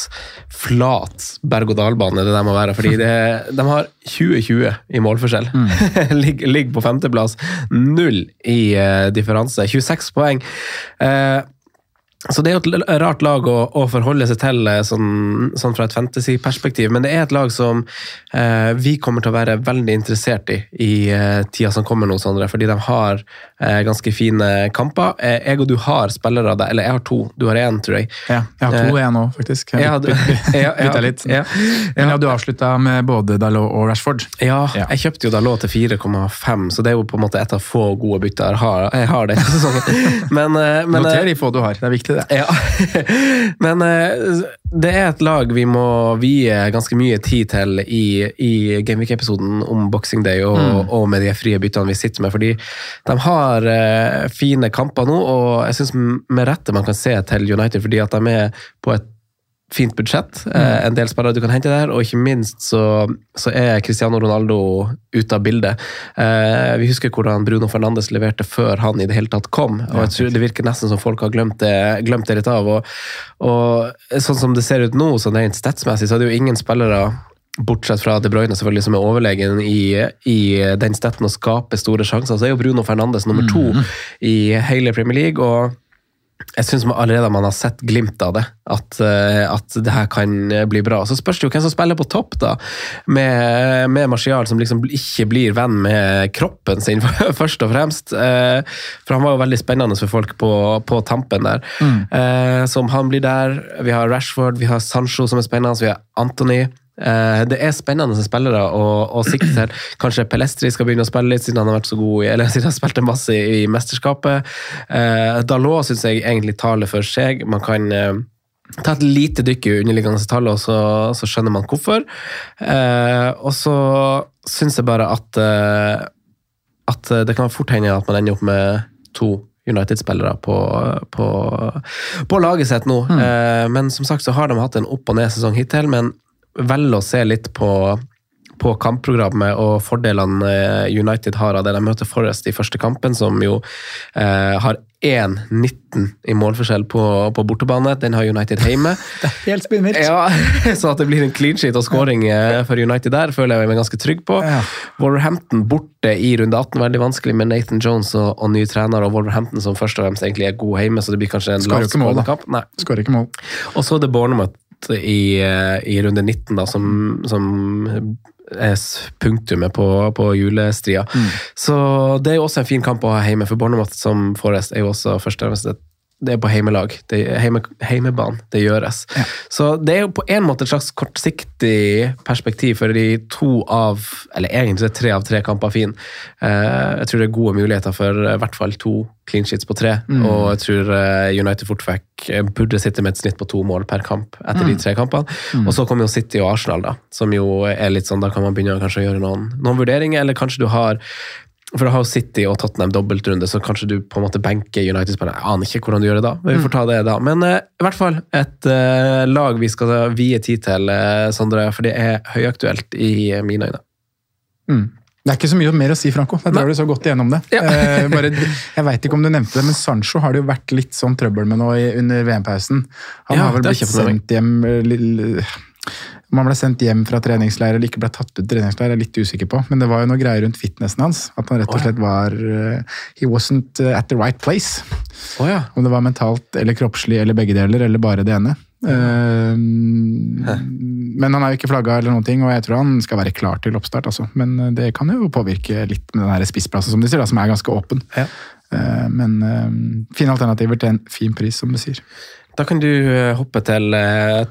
flat berg-og-dal-bane det der må være. fordi det, de har 20-20 i målforskjell. Ligger ligger på femteplass. Null i eh, differanse. 26 poeng. Eh, så det er jo et rart lag å, å forholde seg til eh, sånn, sånn fra et fantasy-perspektiv, men det er et lag som eh, vi kommer til å være veldig interessert i i eh, tida som kommer nå, Sondre, fordi de har eh, ganske fine kamper. Eh, jeg og du har spillere av deg, eller jeg har to, du har én, tror jeg. Ja, jeg har to og én òg, faktisk. Jeg Ja, du- ja, ja, litt. ja. Men ja, du avslutta med både Dalot og Rashford. Ja, jeg kjøpte jo Dalot til 4,5, så det er jo på en måte et av få gode bytter jeg har, jeg har det. Men, eh, men, eh, Noter de få du har, det er viktig det. Ja, men eh, det er et lag vi må vie ganske mye tid til i, i Gameweek-episoden om Boxing Day og, Mm. og med de frie byttene vi sitter med, fordi de har eh, fine kamper nå, og jeg syns med rette man kan se til United, fordi at de er på et fint budsjett. Mm. Eh, en del spillere du kan hente der, og ikke minst så, så er Cristiano Ronaldo ute av bildet. Eh, vi husker hvordan Bruno Fernandes leverte før han i det hele tatt kom, og jeg tror det virker nesten som folk har glemt det, glemt det litt av. Og, og sånn som det ser ut nå, sånn rent statsmessig, så er det jo ingen spillere Bortsett fra De Bruyne, selvfølgelig, som er overlegen i, i den stetten å skape store sjanser, så er jo Bruno Fernandes nummer to i hele Premier League. og jeg syns allerede man har sett glimt av det, at, eh, at det her kan bli bra. Så spørs det jo hvem som spiller på topp, da, med, med Martial, som liksom ikke blir venn med kroppen sin, først og fremst. Eh, For han var jo veldig spennende for folk på, på tampen der. Mm. Så om han blir der Vi har Rashford, vi har Sancho som er spennende, vi har Anthony. Eh, det er spennende spillere å, å sikte til. Kanskje Pelestri skal begynne å spille litt, siden han har vært så god i, eller siden han spilte masse i, i mesterskapet. Eh, Dalot syns jeg egentlig taler for seg. Man kan eh, ta et lite dykk i underliggende tall, og så, så skjønner man hvorfor. Eh, og så syns jeg bare at, eh, at det kan fort hende at man ender opp med to United-spillere på, på, på, laget sitt nå. Mm. Eh, men som sagt så har de hatt en opp- og ned-sesong hittil, men velger å se litt på på kampprogrammet og fordelene eh, United har av det. De møter Forrest i første kampen, som jo eh, har 1-19 i målforskjell på, på, bortebane. Den har United hjemme. det er helt spinnvilt. Ja, så at det blir en clean sheet og scoring. Eh, for United der, føler jeg meg ganske trygg på. Ja. Wolverhampton borte i runde 18, veldig vanskelig med Nathan Jones og, og ny trener, og Wolverhampton som først og fremst egentlig er god hjemme, så det blir kanskje en lavskårende kamp. Skårer ikke mål. Og så er det Bournemouth i, eh, i runde 19, da, som, som er punktumet på, på julestria. Mm. Så det er jo også en fin kamp å ha hjemme, for Bournemouth som Forrest er jo også først og fremst et det er på heimelag. Det er heime, heimebane. Det gjøres. Ja. Så det er jo på en måte et slags kortsiktig perspektiv for de to av Eller egentlig tre av tre kamper fin. Eh, jeg tror det er gode muligheter for i hvert fall to clean sheets på tre. Mm. Og jeg tror eh, United fort eh, burde sitte med et snitt på to mål per kamp etter mm. de tre kampene. Mm. Og så kommer jo City og Arsenal, da, som jo er litt sånn Da kan man begynne kanskje å gjøre noen, noen vurderinger, eller kanskje du har for da har City og Tottenham dobbeltrunde, så kanskje du på en måte benker United-spillere. Jeg aner ikke hvordan du gjør det da, men vi får ta det da. Men uh, i hvert fall et uh, lag vi skal vie tid til, uh, Sondre, for det er høyaktuelt i mine øyne. Mm. Det er ikke så mye mer å si, Franco. Jeg drar du så godt igjennom det. Ja. Bare, jeg veit ikke om du nevnte det, men Sancho har det jo vært litt sånn trøbbel med nå under VM-pausen. Han ja, har vel blitt sendt hjem om han ble sendt hjem fra treningsleir eller ikke ble tatt ut treningsleir, er jeg litt usikker på. Men det var jo noe greier rundt fitnessen hans. At han rett og slett var uh, He wasn't uh, at the right place. Oh, ja. Om det var mentalt eller kroppslig eller begge deler, eller bare det ene. Uh, men han er jo ikke flagga eller noen ting, og jeg tror han skal være klar til oppstart. Altså. Men det kan jo påvirke litt med den spissplassen som de sier, da, som er ganske åpen. Ja. Men fine alternativer til en fin pris, som du sier. Da kan du hoppe til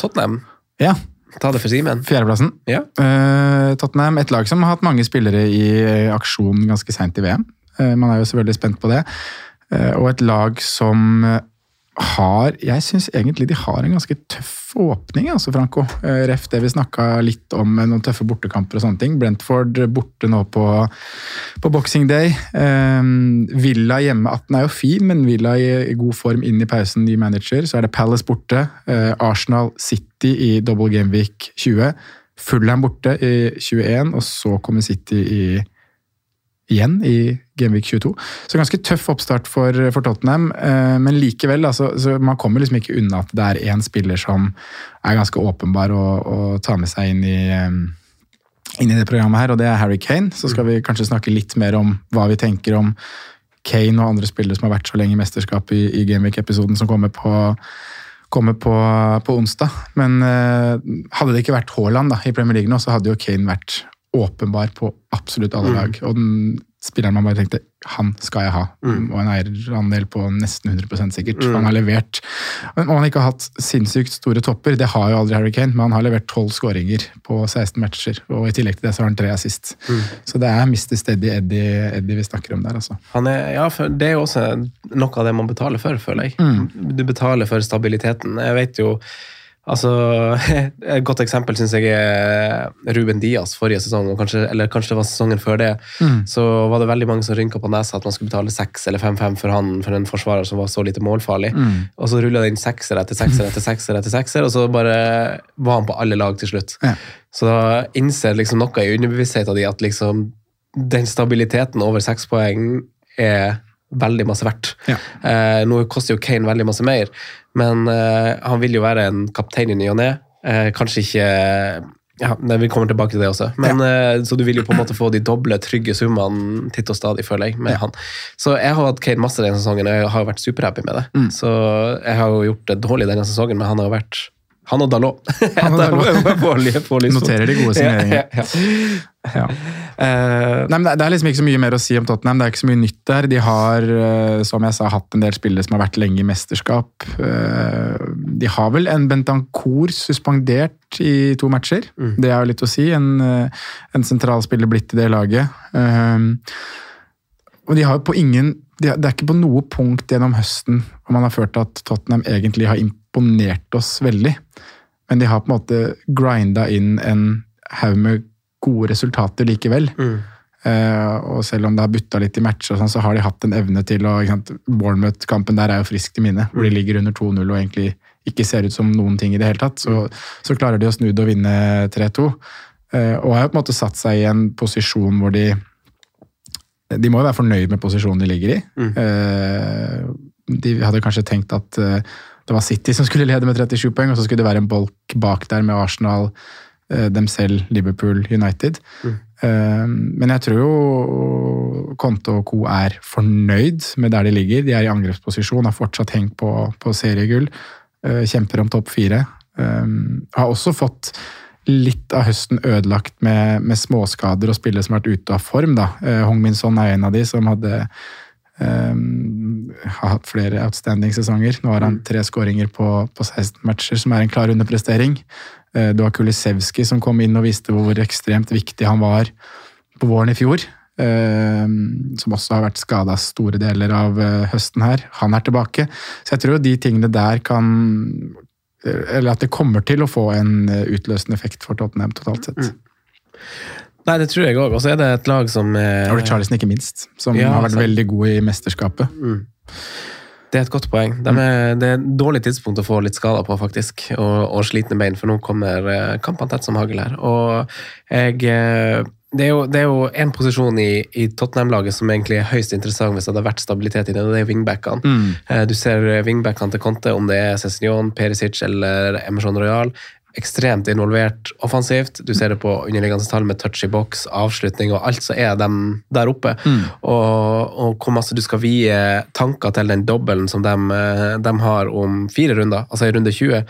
Tottenham. Ja. Ta det for Simen. Fjerdeplassen. Ja. Uh, Tottenham, et lag som har hatt mange spillere i eh, aksjon ganske seint i VM. Uh, man er jo selvfølgelig spent på det. Uh, og et lag som har Jeg syns egentlig de har en ganske tøff åpning, altså, Franco. Ref det vi snakka litt om noen tøffe bortekamper og sånne ting. Brentford borte nå på, på boxing day. Um, Villa hjemme 18 er jo fin, men Villa i god form inn i pausen, ny manager. Så er det Palace borte. Uh, Arsenal City i double game week 20. Fullham borte i 21, og så kommer City i igjen i Gameweek 22. Så ganske tøff oppstart for, for Tottenham, eh, men likevel, altså, man kommer liksom ikke unna at det er én spiller som er ganske åpenbar å, å ta med seg inn i, eh, inn i det programmet her, og det er Harry Kane. Så skal vi kanskje snakke litt mer om hva vi tenker om Kane og andre spillere som har vært så lenge i mesterskapet i, i Gameweek-episoden som kommer på kommer på, på onsdag. Men eh, hadde det ikke vært Haaland da, i Premier League nå, så hadde jo Kane vært åpenbar på absolutt alle mm. lag. Og den spilleren man bare tenkte han skal jeg ha. Mm. Og en eierandel på nesten 100 sikkert. Mm. Han har levert Og han har ikke hatt sinnssykt store topper, det har jo aldri Harry Kane, men han har levert 12 skåringer på 16 matcher. Og i tillegg til det så har han tre assist. Mm. Så det er Mr. Steady Eddie, Eddie, vi snakker om der, altså. Er, ja, det er jo også noe av det man betaler for, føler jeg. Mm. Du betaler for stabiliteten. Jeg vet jo Altså, Et godt eksempel syns jeg er Ruben Diaz forrige sesong, kanskje, eller kanskje det var sesongen før det. Mm. Så var det veldig mange som rynka på nesa at man skulle betale 6 eller 5-5 for han for en forsvarer som var så lite målfarlig. Mm. Og så rulla det inn sekser etter sekser etter sekser, etter sekser, og så bare var han på alle lag til slutt. Ja. Så da innser liksom noe i underbevisstheten din at liksom den stabiliteten over seks poeng er veldig masse verdt. Ja. Eh, nå koster jo Kane veldig masse mer, men eh, han vil jo være en kaptein i ny og ne. Eh, kanskje ikke ja, Vi kommer tilbake til det også. Men, ja. uh, så du vil jo på en måte få de doble, trygge summene titt og stadig, føler jeg, med ja. han. Så jeg har hatt Kane masse denne sesongen, og jeg har vært superhappy med det. Mm. Så jeg har jo gjort det dårlig denne sesongen, men han har vært Han og Dalot. Noterer de gode signeringene. Ja, ja, Ja. Nei, men det- er liksom ikke så mye mer å si om Tottenham. Det er ikke så mye nytt der. De har, eh, som jeg sa, hatt en del spillere som har vært lenge i mesterskap. Eh, De har vel en Bentancour suspendert i to matcher. Det er jo litt å si. En, eh, en sentralspiller blitt i det laget. Eh, Og de har på ingen de Det er ikke på noe punkt gjennom høsten hvor man har følt at Tottenham egentlig har imponert oss veldig. Men de har på en måte grinda inn en haug med gode resultater likevel. Eh, og selv om det har butta litt i matcher, sånn, så har de hatt en evne til å Bournemouth-kampen der er jo friskt i minne, hvor de ligger under 2-0 og egentlig ikke ser ut som noen ting i det hele tatt. Så, så klarer de å snu det og vinne 3-2. Uh, og har jo på en måte satt seg i en posisjon hvor de De må jo være fornøyd med posisjonen de ligger i. Eh, de hadde kanskje tenkt at eh, det var City som skulle lede med 37 poeng, og så skulle det være en bolk bak der med Arsenal, eh, dem selv, Liverpool, United. Mm. Men jeg tror jo Conte og co. er fornøyd med der de ligger. De er i angrepsposisjon, har fortsatt hengt på, på seriegull. eh, Kjemper om topp fire. Eh, Har også fått litt av høsten ødelagt med, med småskader og spillere som har vært ute av form. da. Eh, Hong Min Son er en av de som hadde Um, har hatt flere outstanding sesonger. Nå har han tre skåringer på, på 16 matcher, som er en klar underprestering. Uh, du har Kulisevski som kom inn og viste hvor ekstremt viktig han var på våren i fjor. Uh, som også har vært skada store deler av uh, høsten her. Han er tilbake. Så jeg tror de tingene der kan Eller at det kommer til å få en utløsende effekt for Tottenham totalt sett. Nei, det tror jeg òg. Og så er det et lag som er... Og Charleston, ikke minst, som Ja, har vært sant. veldig god i mesterskapet. Det er et godt poeng. De er, det er et dårlig tidspunkt å få litt skader på, faktisk. Og, og slitne bein, for nå kommer eh, kampene tett som hagl her. Og jeg eh, det er, jo, det er jo en posisjon i, i Tottenham-laget som egentlig er høyst interessant hvis det hadde vært stabilitet i det, og det er wingbackene. Mm. Du ser wingbackene til Conte, om det er Cézignon, Perisic eller Emerson Royal. Ekstremt involvert offensivt. Du ser det på underliggende tall med touch i boks, avslutning og alt, så er de der oppe. Og, og hvor masse du skal vie tanker til den dobbelen som de, eh, de har om fire runder, altså i runde 20,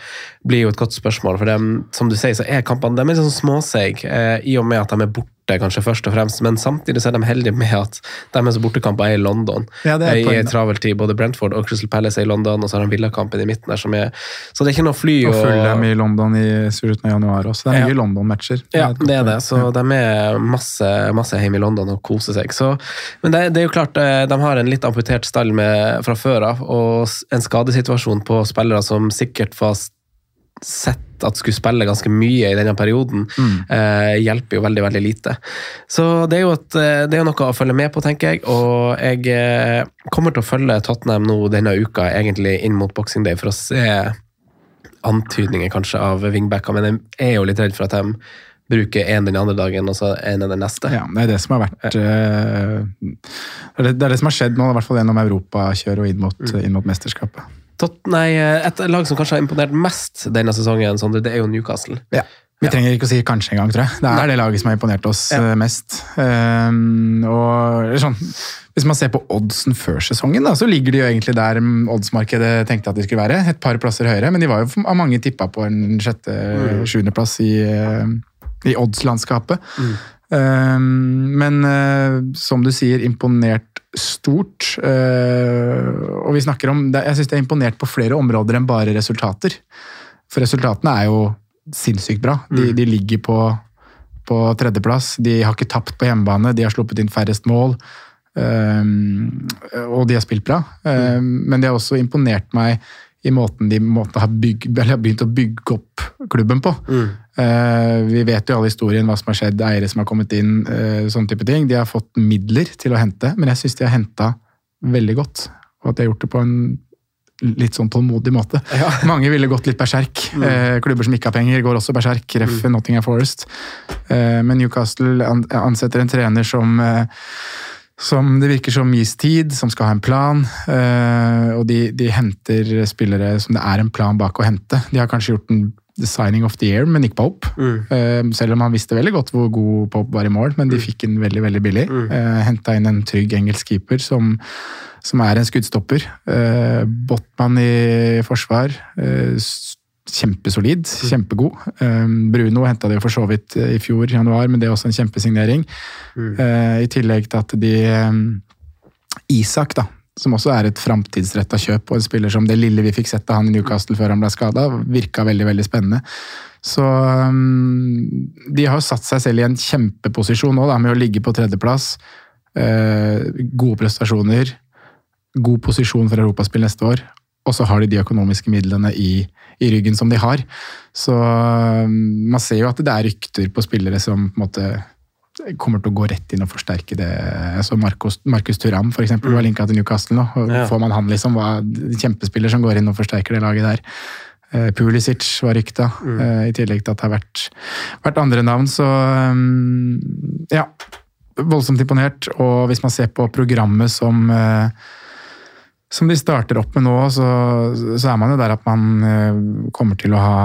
blir jo et godt spørsmål. For dem, som du sier, så er kampene de er sånn småseige, eh, i og med at de er borte, kanskje først og fremst. Men samtidig så er de heldige med at deres bortekamper er i London. Ja, det er I en travel tid. Både Brentford og Crystal Palace er i London, og så har de Villakampen i midten der som er Så det er ikke noe fly Og følge dem i London i slutten av januar også. Det er Ja. mye London-matcher. ja, det er det. Så Så de er masse, masse hjemme i London og koser seg. Så, men det, det er jo klart, eh, de har en litt amputert stall med, fra før av, og en skadesituasjon på spillere som sikkert var s- sett at skulle spille ganske mye i denne perioden, eh, hjelper jo veldig, veldig lite. Så det er jo et, eh, det er noe å følge med på, tenker jeg. Og jeg eh, kommer til å følge Tottenham nå denne uka, egentlig inn mot Boxing Day, for å se antydninger kanskje av wingbacker, men jeg er jo litt redd for at de bruker en den andre dagen, og så en den neste. Ja, det er det som har vært eh, det, er det, det er det som har skjedd nå, i hvert fall gjennom europakjøret og inn mot, Mm. inn mot mesterskapet. Tot, nei, et lag som kanskje har imponert mest denne sesongen, Sondre, det er jo Newcastle. Ja. Vi trenger ikke å si kanskje engang, tror jeg. Det er det laget som har imponert oss Ja. eh, mest. Um, og sånn, Hvis man ser på oddsen før sesongen, da, så ligger de jo egentlig der mm, oddsmarkedet tenkte at de skulle være. Et par plasser høyere, men de var jo av mange tippa på en sjette-sjuendeplass i, eh, i oddslandskapet. Um, men uh, som du sier, imponert stort. eh, og vi snakker om, Jeg syns de er imponert på flere områder enn bare resultater. For resultatene er jo sinnssykt bra. De, de ligger på, på tredjeplass. De har ikke tapt på hjemmebane, de har sluppet inn færrest mål. um, og de har spilt bra. Um, Men de har også imponert meg i måten de måten har, bygg, har begynt å bygge opp klubben på. Eh, vi vet jo alle historien, hva som har skjedd, eiere som har kommet inn, uh, sånne type ting. De har fått midler til å hente, men jeg syns de har henta veldig godt. Og at de har gjort det på en litt sånn tålmodig måte. Mange ville gått litt berserk. Eh, klubber som ikke har penger, går også berserk. Ref. Nottingham Forest. Eh, men Newcastle ansetter en trener som eh, som det virker som gis tid, som skal ha en plan. eh, og de, de henter spillere som det er en plan bak å hente. De har kanskje gjort en the signing of the year med Nick Pope. Eh, selv om han visste veldig godt hvor god Pope var i mål, men de fikk den veldig veldig billig. Uh, Henta inn en trygg engelsk keeper som, som er en skuddstopper. Uh, Botman i forsvar. eh, kjempesolid, kjempegod. Um, Bruno henta de for så vidt i fjor, januar, men det er også en kjempesignering. Mm. I tillegg til at de Isak, da, som også er et framtidsretta kjøp, og en spiller som det lille vi fikk sett av han i Newcastle før han ble skada, virka veldig veldig spennende. Så um, de har satt seg selv i en kjempeposisjon nå, da, med å ligge på tredjeplass. Uh, gode prestasjoner, god posisjon for europaspill neste år. Og så har de de økonomiske midlene i, i ryggen som de har. Så um, man ser jo at det er rykter på spillere som på en måte kommer til å gå rett inn og forsterke det. Så Marcus, Marcus Turam for eksempel, var linka til Newcastle nå. Ja. Får man han liksom, var kjempespiller som går inn og forsterker det laget der. Eh, Pulisic var rykta, mm. i tillegg til at det har vært, vært andre navn. Så um, ja, voldsomt imponert. Og hvis man ser på programmet som eh, som de starter opp med nå, så, så er man jo der at man eh, kommer til å ha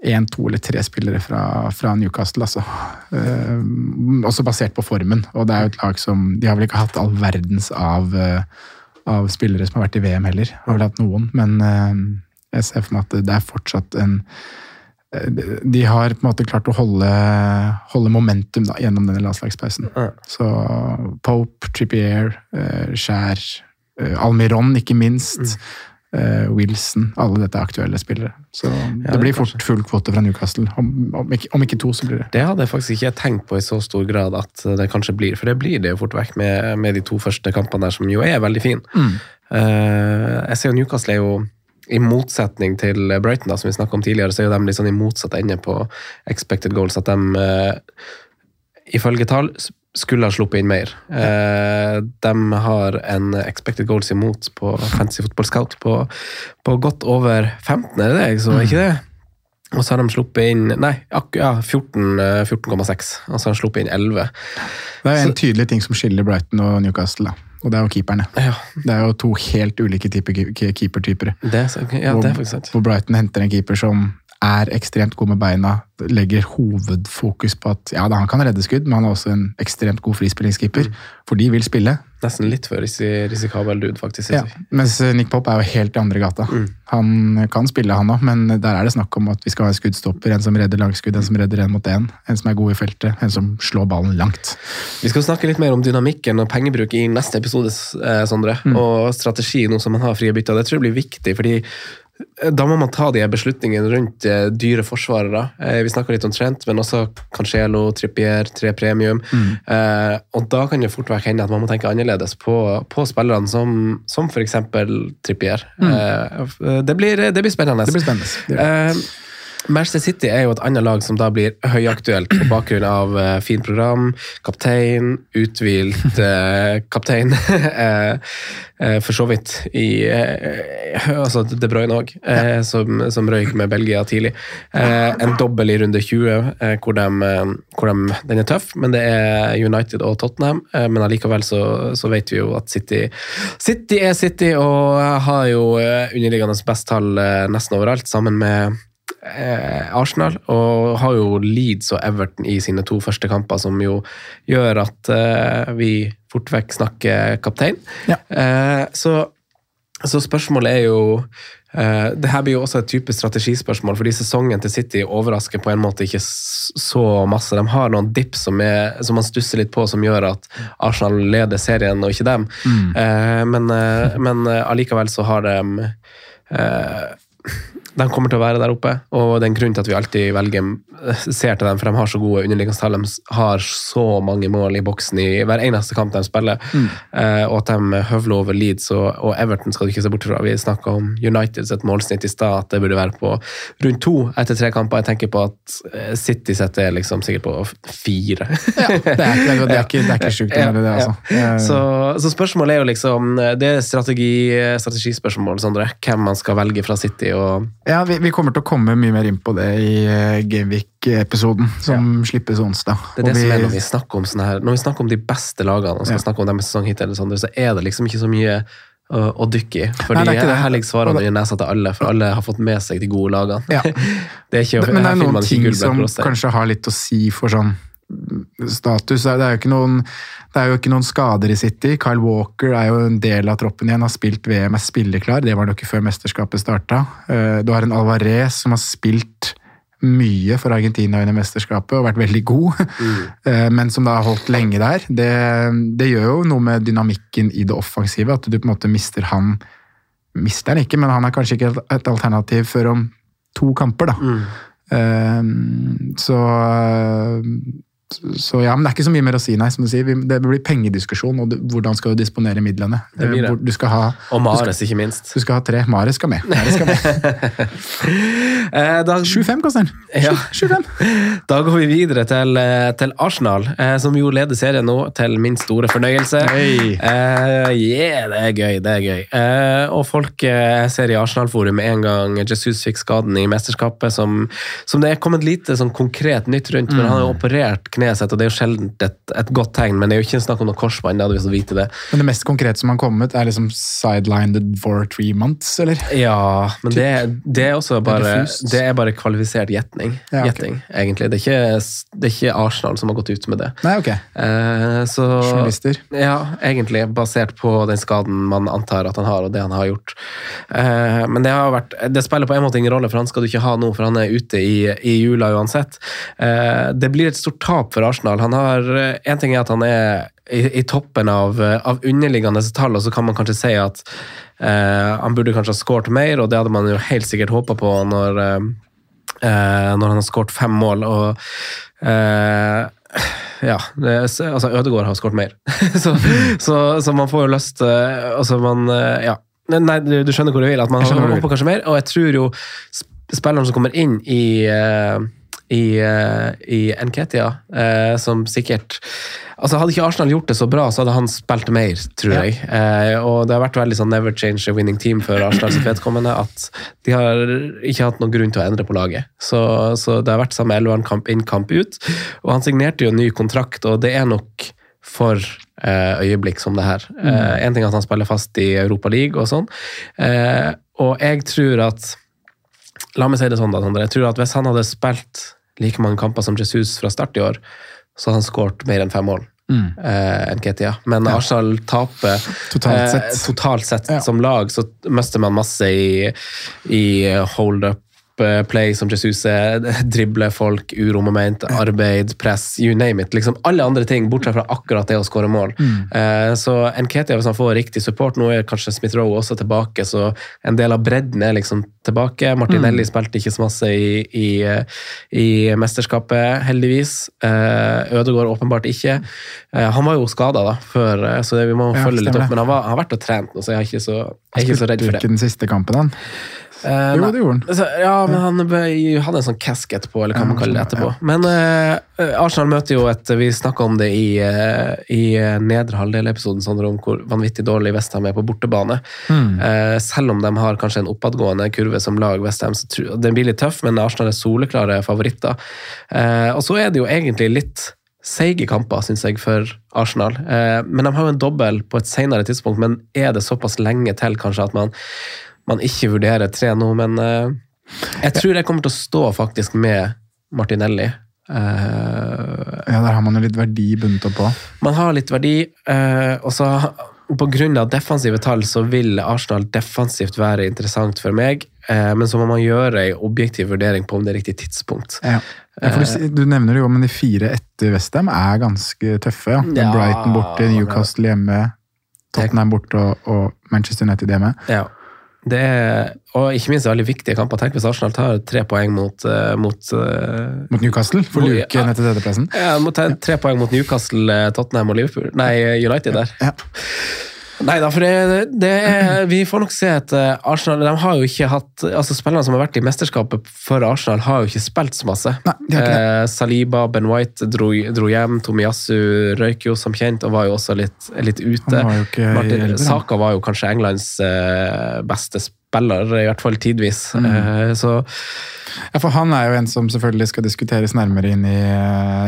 én, to eller tre spillere fra, fra Newcastle, altså. Eh, også basert på formen. Og det er jo et lag som De har vel ikke hatt all verdens av, eh, av spillere som har vært i VM heller. Har vel hatt noen, men eh, jeg ser for meg at det er fortsatt en eh, de har på en måte klart å holde, holde momentum da, gjennom denne landslagspausen. Så Pope, Trippier, Skjær, eh, Almiron ikke minst, eh, Wilson Alle dette er aktuelle spillere. Så det det blir fort full kvote fra Newcastle. Om, om, ikke, om ikke to, så blir det. Det hadde jeg faktisk ikke tenkt på i så stor grad at det kanskje blir, for det blir det jo fort vekk med, med de to første kampene der, som jo er veldig fine. Eh, jeg ser jo Newcastle er jo i motsetning til Brighton, da, som vi snakket om tidligere, så er jo de litt sånn i motsatt ende på expected goals. At de uh, ifølge tall skulle ha sluppet inn mer. Eh, de har en expected goals imot på Fantasy Football Scout på, på godt over 15, er det jeg så, ikke det? Og så har de sluppet inn Nei, ja, 14, eh, 14,6. Og så har de sluppet inn 11. Det er en tydelig ting som skiller Brighton og Newcastle, da. og det er jo keeperne. Ja, Det er jo to helt ulike typer keepertyper. det, er ja, sant. Hvor Brighton henter en keeper som er ekstremt god med beina, legger hovedfokus på at ja, han kan redde skudd, men han er også en ekstremt god frispillingskeeper. For de vil spille. Nesten litt for risi risikabel dude, faktisk. Ja. Mens Nick Pop er jo helt i andre gata. Han kan spille, han òg, men der er det snakk om at vi skal ha en skuddstopper, en som redder langskudd, en som redder én mot én, en som er god i feltet, en som slår ballen langt. Vi skal snakke litt mer om dynamikken og pengebruk i neste episode, Sondre, Sondre. Og strategi nå som man har frie bytter. Det tror jeg blir viktig, fordi eh, da må man ta de beslutningene rundt eh, dyre forsvarere. Eh, vi snakka litt om Trent, men også Cancelo, Trippier, tre premium. Eh, og da kan det fort være hende at man må tenke annerledes på, på spillerne som, som f.eks. Trippier. Eh, det, blir, det blir spennende. Det blir spennende. Det. Eh, Manchester City er jo et annet lag som da blir høyaktuelt på bakgrunn av uh, fint program, kaptein, uthvilt uh, kaptein. uh, for så vidt i altså De Bruyne òg, som, som røyk med Belgia tidlig. En dobbel i runde 20, eh, hvor, de, hvor de, den er tøff, men det er United og Tottenham. Men allikevel så, så vet vi jo at City City er City, og har jo underliggende best tall nesten overalt, sammen med Arsenal, og har jo Leeds og Everton i sine to første kamper, som jo gjør at uh, vi fort vekk snakker kaptein. Ja. Uh, så, så spørsmålet er jo uh, det her blir jo også et type strategispørsmål, fordi sesongen til City overrasker på en måte ikke så masse. De har noen dips som, er, som man stusser litt på, som gjør at Arsenal leder serien, og ikke dem. Eh, men, eh, men eh, allikevel så har de eh, de kommer til å være der oppe, og det er en grunn til at vi alltid velger eh, ser til dem, for de har så gode underliggende. De har så mange mål i boksen i hver eneste kamp de spiller, eh, og at de høvler over Leeds og, og Everton skal du ikke se bort fra. Vi snakka om Uniteds et målsnitt i stad, at det burde være på rundt to etter tre kamper. Jeg tenker på at eh, City setter liksom sikkert på fire. Ja, det, er, det, er, det, er ikke, det er ikke sjukt, det, er det, altså. Ja. Så, så spørsmålet er jo liksom Det er strategi, strategispørsmål, Sondre. Hvem man skal velge fra City og Ja, vi, vi kommer til å komme mye mer inn på det i eh, Gameweek-episoden, som slippes onsdag. Det er det Og som er når vi snakker om sånne her Når vi snakker om de beste lagene og skal Ja. snakke om dem med sesong hittil, så er det liksom ikke så mye å, å dykke i. Fordi Nei, det er det. her ligger Og svarene i nesa til alle, for alle har fått med seg de gode lagene. Ja. det er ikke, Men det er noen ting som kanskje har litt å si for sånn status. Det er, jo ikke noen, det er jo ikke noen skader i City. Kyle Walker er jo en del av troppen igjen, har spilt VM, er spilleklar. Det var han jo ikke før mesterskapet starta. Eh, du har en Alvarez som har spilt mye for Argentina under mesterskapet og vært veldig god, mm. men som da har holdt lenge der. Det, det, gjør jo noe med dynamikken i det offensive, at du på en måte mister han Mister han ikke, men han er kanskje ikke et alternativ før om to kamper, da. Mm. så så ja, men Det er ikke så mye mer å si, nei. som du sier. Det blir pengediskusjon, og hvordan skal du disponere midlene. Det blir det. Du skal ha, og Mares, ikke minst. Du skal ha tre. Mares skal med. Mares skal med. da, 7-5 koster den. Ja. 7-5. Da går vi videre til, eh, til Arsenal, eh, som jo leder serien nå, til min store fornøyelse. Hey. Uh, yeah, det er gøy, det er gøy. Uh, og folk uh, ser i Arsenal-forum med en gang Jesus fikk skaden i mesterskapet, som, som det er kommet lite sånn konkret nytt rundt, men han har operert kneet sitt, og det er jo sjelden et, et, godt tegn, men det er jo ikke snakk om noe korsbånd. hvis du vite det. Men det mest konkrete som har kommet, er liksom sidelined for three months, eller? Ja, men det, det er også bare Det er bare kvalifisert gjetning, ja, okay. egentlig. Det er, ikke, det er, ikke, Arsenal som har gått ut med det. Nei, ok. Eh, så, Journalister? Ja, egentlig. Basert på den skaden man antar at han har, og det han har gjort. Eh, men det har vært Det spiller på en måte ingen rolle, for han skal du ikke ha nå, for han er ute i, i jula uansett. Eh, det blir et stort tap for Arsenal. Han har, En eh, ting er at han er i, i toppen av, eh, av, underliggende tall, og så kan man kanskje si at eh, han burde kanskje ha skåret mer, og det hadde man jo helt sikkert håpa på når, eh, eh, når han har skåret fem mål. og eh, ja, det, altså Ødegaard har skåret mer. så, så, så, man får jo lyst Altså, man Ja. Nei, du, du skjønner hvor du vil. At man håper kanskje mer. Og jeg tror jo spilleren som kommer inn i i, uh, i Nketia, uh, som sikkert Altså Hadde ikke Arsenal gjort det så bra, så hadde han spilt mer, tror ja. jeg. Eh, og det har vært veldig sånn never change a winning team for Arsenal sitt vedkommende at de har ikke hatt noen grunn til å endre på laget. Så, så det har vært samme elveren kamp inn, kamp ut. Og han signerte jo en ny kontrakt, og det er nok for øyeblikk som det her. Mm. en ting er at han spiller fast i Europa League og sånn, og jeg tror at La meg si det sånn, da, Jeg tror at hvis han hadde spilt like mange kamper som Jesus fra start i år, så hadde han skåret mer enn fem mål. Mm. Eh, enn Ketia. Men ja. Arsenal taper totalt sett, eh, totalt sett ja. som lag, så mister man masse i, i hold-up play som Jesus er, drible folk, uromoment, arbeid, press, you name it. Liksom alle andre ting, bortsett fra akkurat det å skåre mål. Mm. Uh, så Nketia, hvis han får riktig support Nå er kanskje Smith-Roe også tilbake, så en del av bredden er liksom tilbake. Martinelli mm. spilte ikke så masse i, i, i mesterskapet, heldigvis. Uh, Ødegaard åpenbart ikke. Uh, han var jo skada da, før, så det, vi må ja, følge litt opp. Men han, var, han, har vært og trent nå, så jeg er ikke så, jeg er ikke så redd for det. Ikke den siste kampen, han? Uh, jo, det gjorde han. Altså, ja, men han hadde en sånn cask etterpå, eller hva man kaller det etterpå. Ja. Men uh, Arsenal møter jo et Vi snakka om det i, uh, i nedre halvdel-episoden, sånn om hvor vanvittig dårlig Westham er på bortebane. Mm. selv om de har kanskje en oppadgående kurve som lag, Westham, så tror, den blir litt tøff, men Arsenal er soleklare favoritter. og så er det jo egentlig litt seige kamper, syns jeg, for Arsenal. men de har jo en dobbel på et senere tidspunkt, men er det såpass lenge til kanskje at man man ikke vurderer tre nå, men uh, jeg tror jeg kommer til å stå faktisk med Martinelli. Uh, ja, der har man jo litt verdi bundet opp på. Man har litt verdi, uh, og så pga. defensive tall så vil Arsenal defensivt være interessant for meg, men så må man gjøre en objektiv vurdering på om det er riktig tidspunkt. Ja. Ja, du, du, nevner det jo, men de fire etter Westham er ganske tøffe. Ja. ja Brighton borte, Newcastle hjemme, Tottenham borte og, og Manchester United hjemme. Ja. Det er, og ikke minst veldig viktige kamper. Tenk hvis Arsenal tar tre poeng mot uh, Mot, uh, mot Newcastle? For å luke ned til tredjeplassen? Ja, må ta tre poeng mot Newcastle, eh, Tottenham og Liverpool. Nei, United der. Ja. Nei da, for det, det er, vi får nok se at Arsenal de har jo ikke hatt, altså Spillerne som har vært i mesterskapet for Arsenal, har jo ikke spilt så masse. Nei, eh, Saliba, Ben White dro, dro hjem. Tomiyasu røyk jo som kjent og var jo også litt, litt ute. Martin, Saka var jo kanskje Englands eh, beste spiller, i hvert fall tidvis. Mm. Eh, så ja, for Han er jo en som selvfølgelig skal diskuteres nærmere inn, i,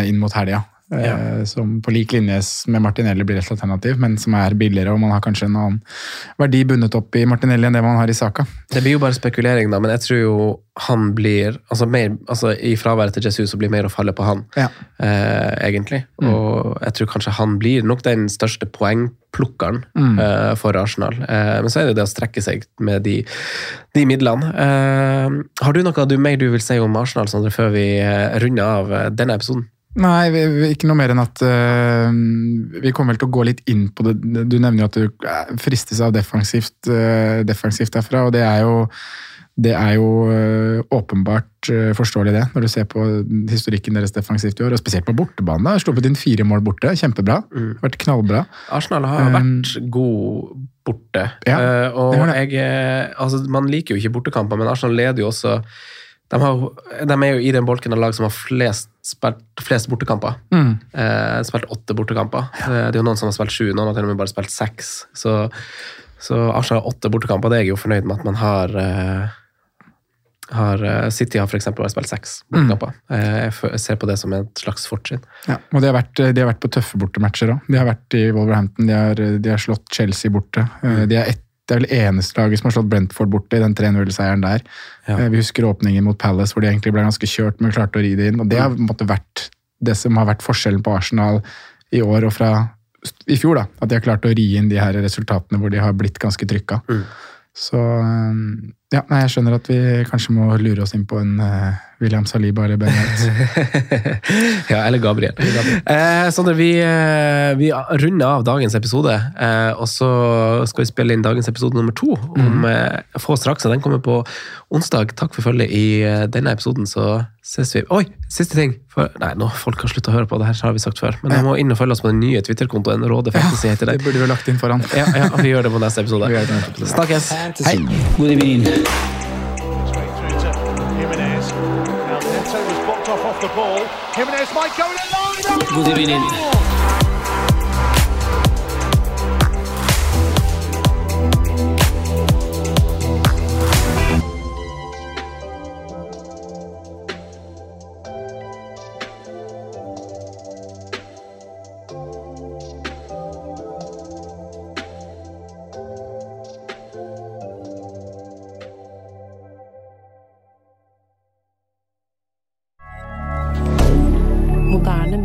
inn mot helga. Eh, som på lik linje med Martinelli blir et alternativ, men som er billigere, og man har kanskje en annen verdi bundet opp i Martinelli enn det man har i Saka. Det blir jo bare spekulering, da, men jeg tror jo han blir altså, mer, altså I fraværet til Jesus så blir mer å falle på han, Ja. eh, egentlig. Mm. Og jeg tror kanskje han blir nok den største poengplukkeren Mm. eh, for Arsenal. Eh, men så er det det å strekke seg med de, de midlene. Eh, har du noe du, mer du vil si om Arsenal, Sondre, før vi eh, runder av denne episoden? Nei, vi, vi, ikke noe mer enn at uh, vi kommer vel til å gå litt inn på det. Du nevner jo at du øh, fristes av defensivt, uh, defensivt derfra, og det er jo det er jo uh, åpenbart forståelig, det, når du ser på historikken deres defensivt i år. Og spesielt på bortebane. da. Sluppet inn fire mål borte. Kjempebra. Vært knallbra. Arsenal har vært god borte. Ja, Eh, og det det. jeg, eh, altså, man liker jo ikke bortekamper, men Arsenal leder jo også de, har, de er jo i den bolken av lag som har flest, spilt, flest bortekamper. Mm. Eh, spilt åtte bortekamper. Ja. det er jo noen som har spilt sju, noen har til og med bare spilt seks. Så, så Arsenal har åtte bortekamper. Det er jeg jo fornøyd med at man har. Eh, har eh, City har f.eks. bare spilt seks bortekamper. Eh, jeg ser på det som et slags fortrinn. Ja, og de har, vært, de har vært på tøffe bortematcher òg. De har vært i Wolverhampton, de har, de har slått Chelsea borte. Mm. De er, et, det er vel eneste laget som har slått Brentford borte i den 3-0-seieren der. Ja. Eh, Vi husker åpningen mot Palace, hvor de egentlig ble ganske kjørt, men klarte å ri det inn. Og det har måte vært det som har vært forskjellen på Arsenal i år og fra i fjor. da, At de har klart å ri inn de her resultatene hvor de har blitt ganske trykka. Så eh, ja, nei, jeg skjønner at vi kanskje må lure oss inn på en uh, William Saliba eller Ben ja, eller Gabriel. Eh, Sondre, vi, eh, vi runder av dagens episode, eh, og så skal vi spille inn dagens episode nummer to om eh, få straks. Den kommer på onsdag. Takk for følget i eh, denne episoden, så ses vi. Oi, siste ting! For, nei, nå folk har sluttet å høre på det her, har vi sagt før. Men vi må inn og følge oss på den nye Twitter-kontoen. Råde Fantasy heter Det det. burde vi ha lagt inn foran. Ja, ja, vi gjør det på neste episode. Vi gjør det på neste episode. Snakkes! Hei. Straight through to Jimenez. Now Neto was blocked off off the ball. Jimenez might go in a line. God evening.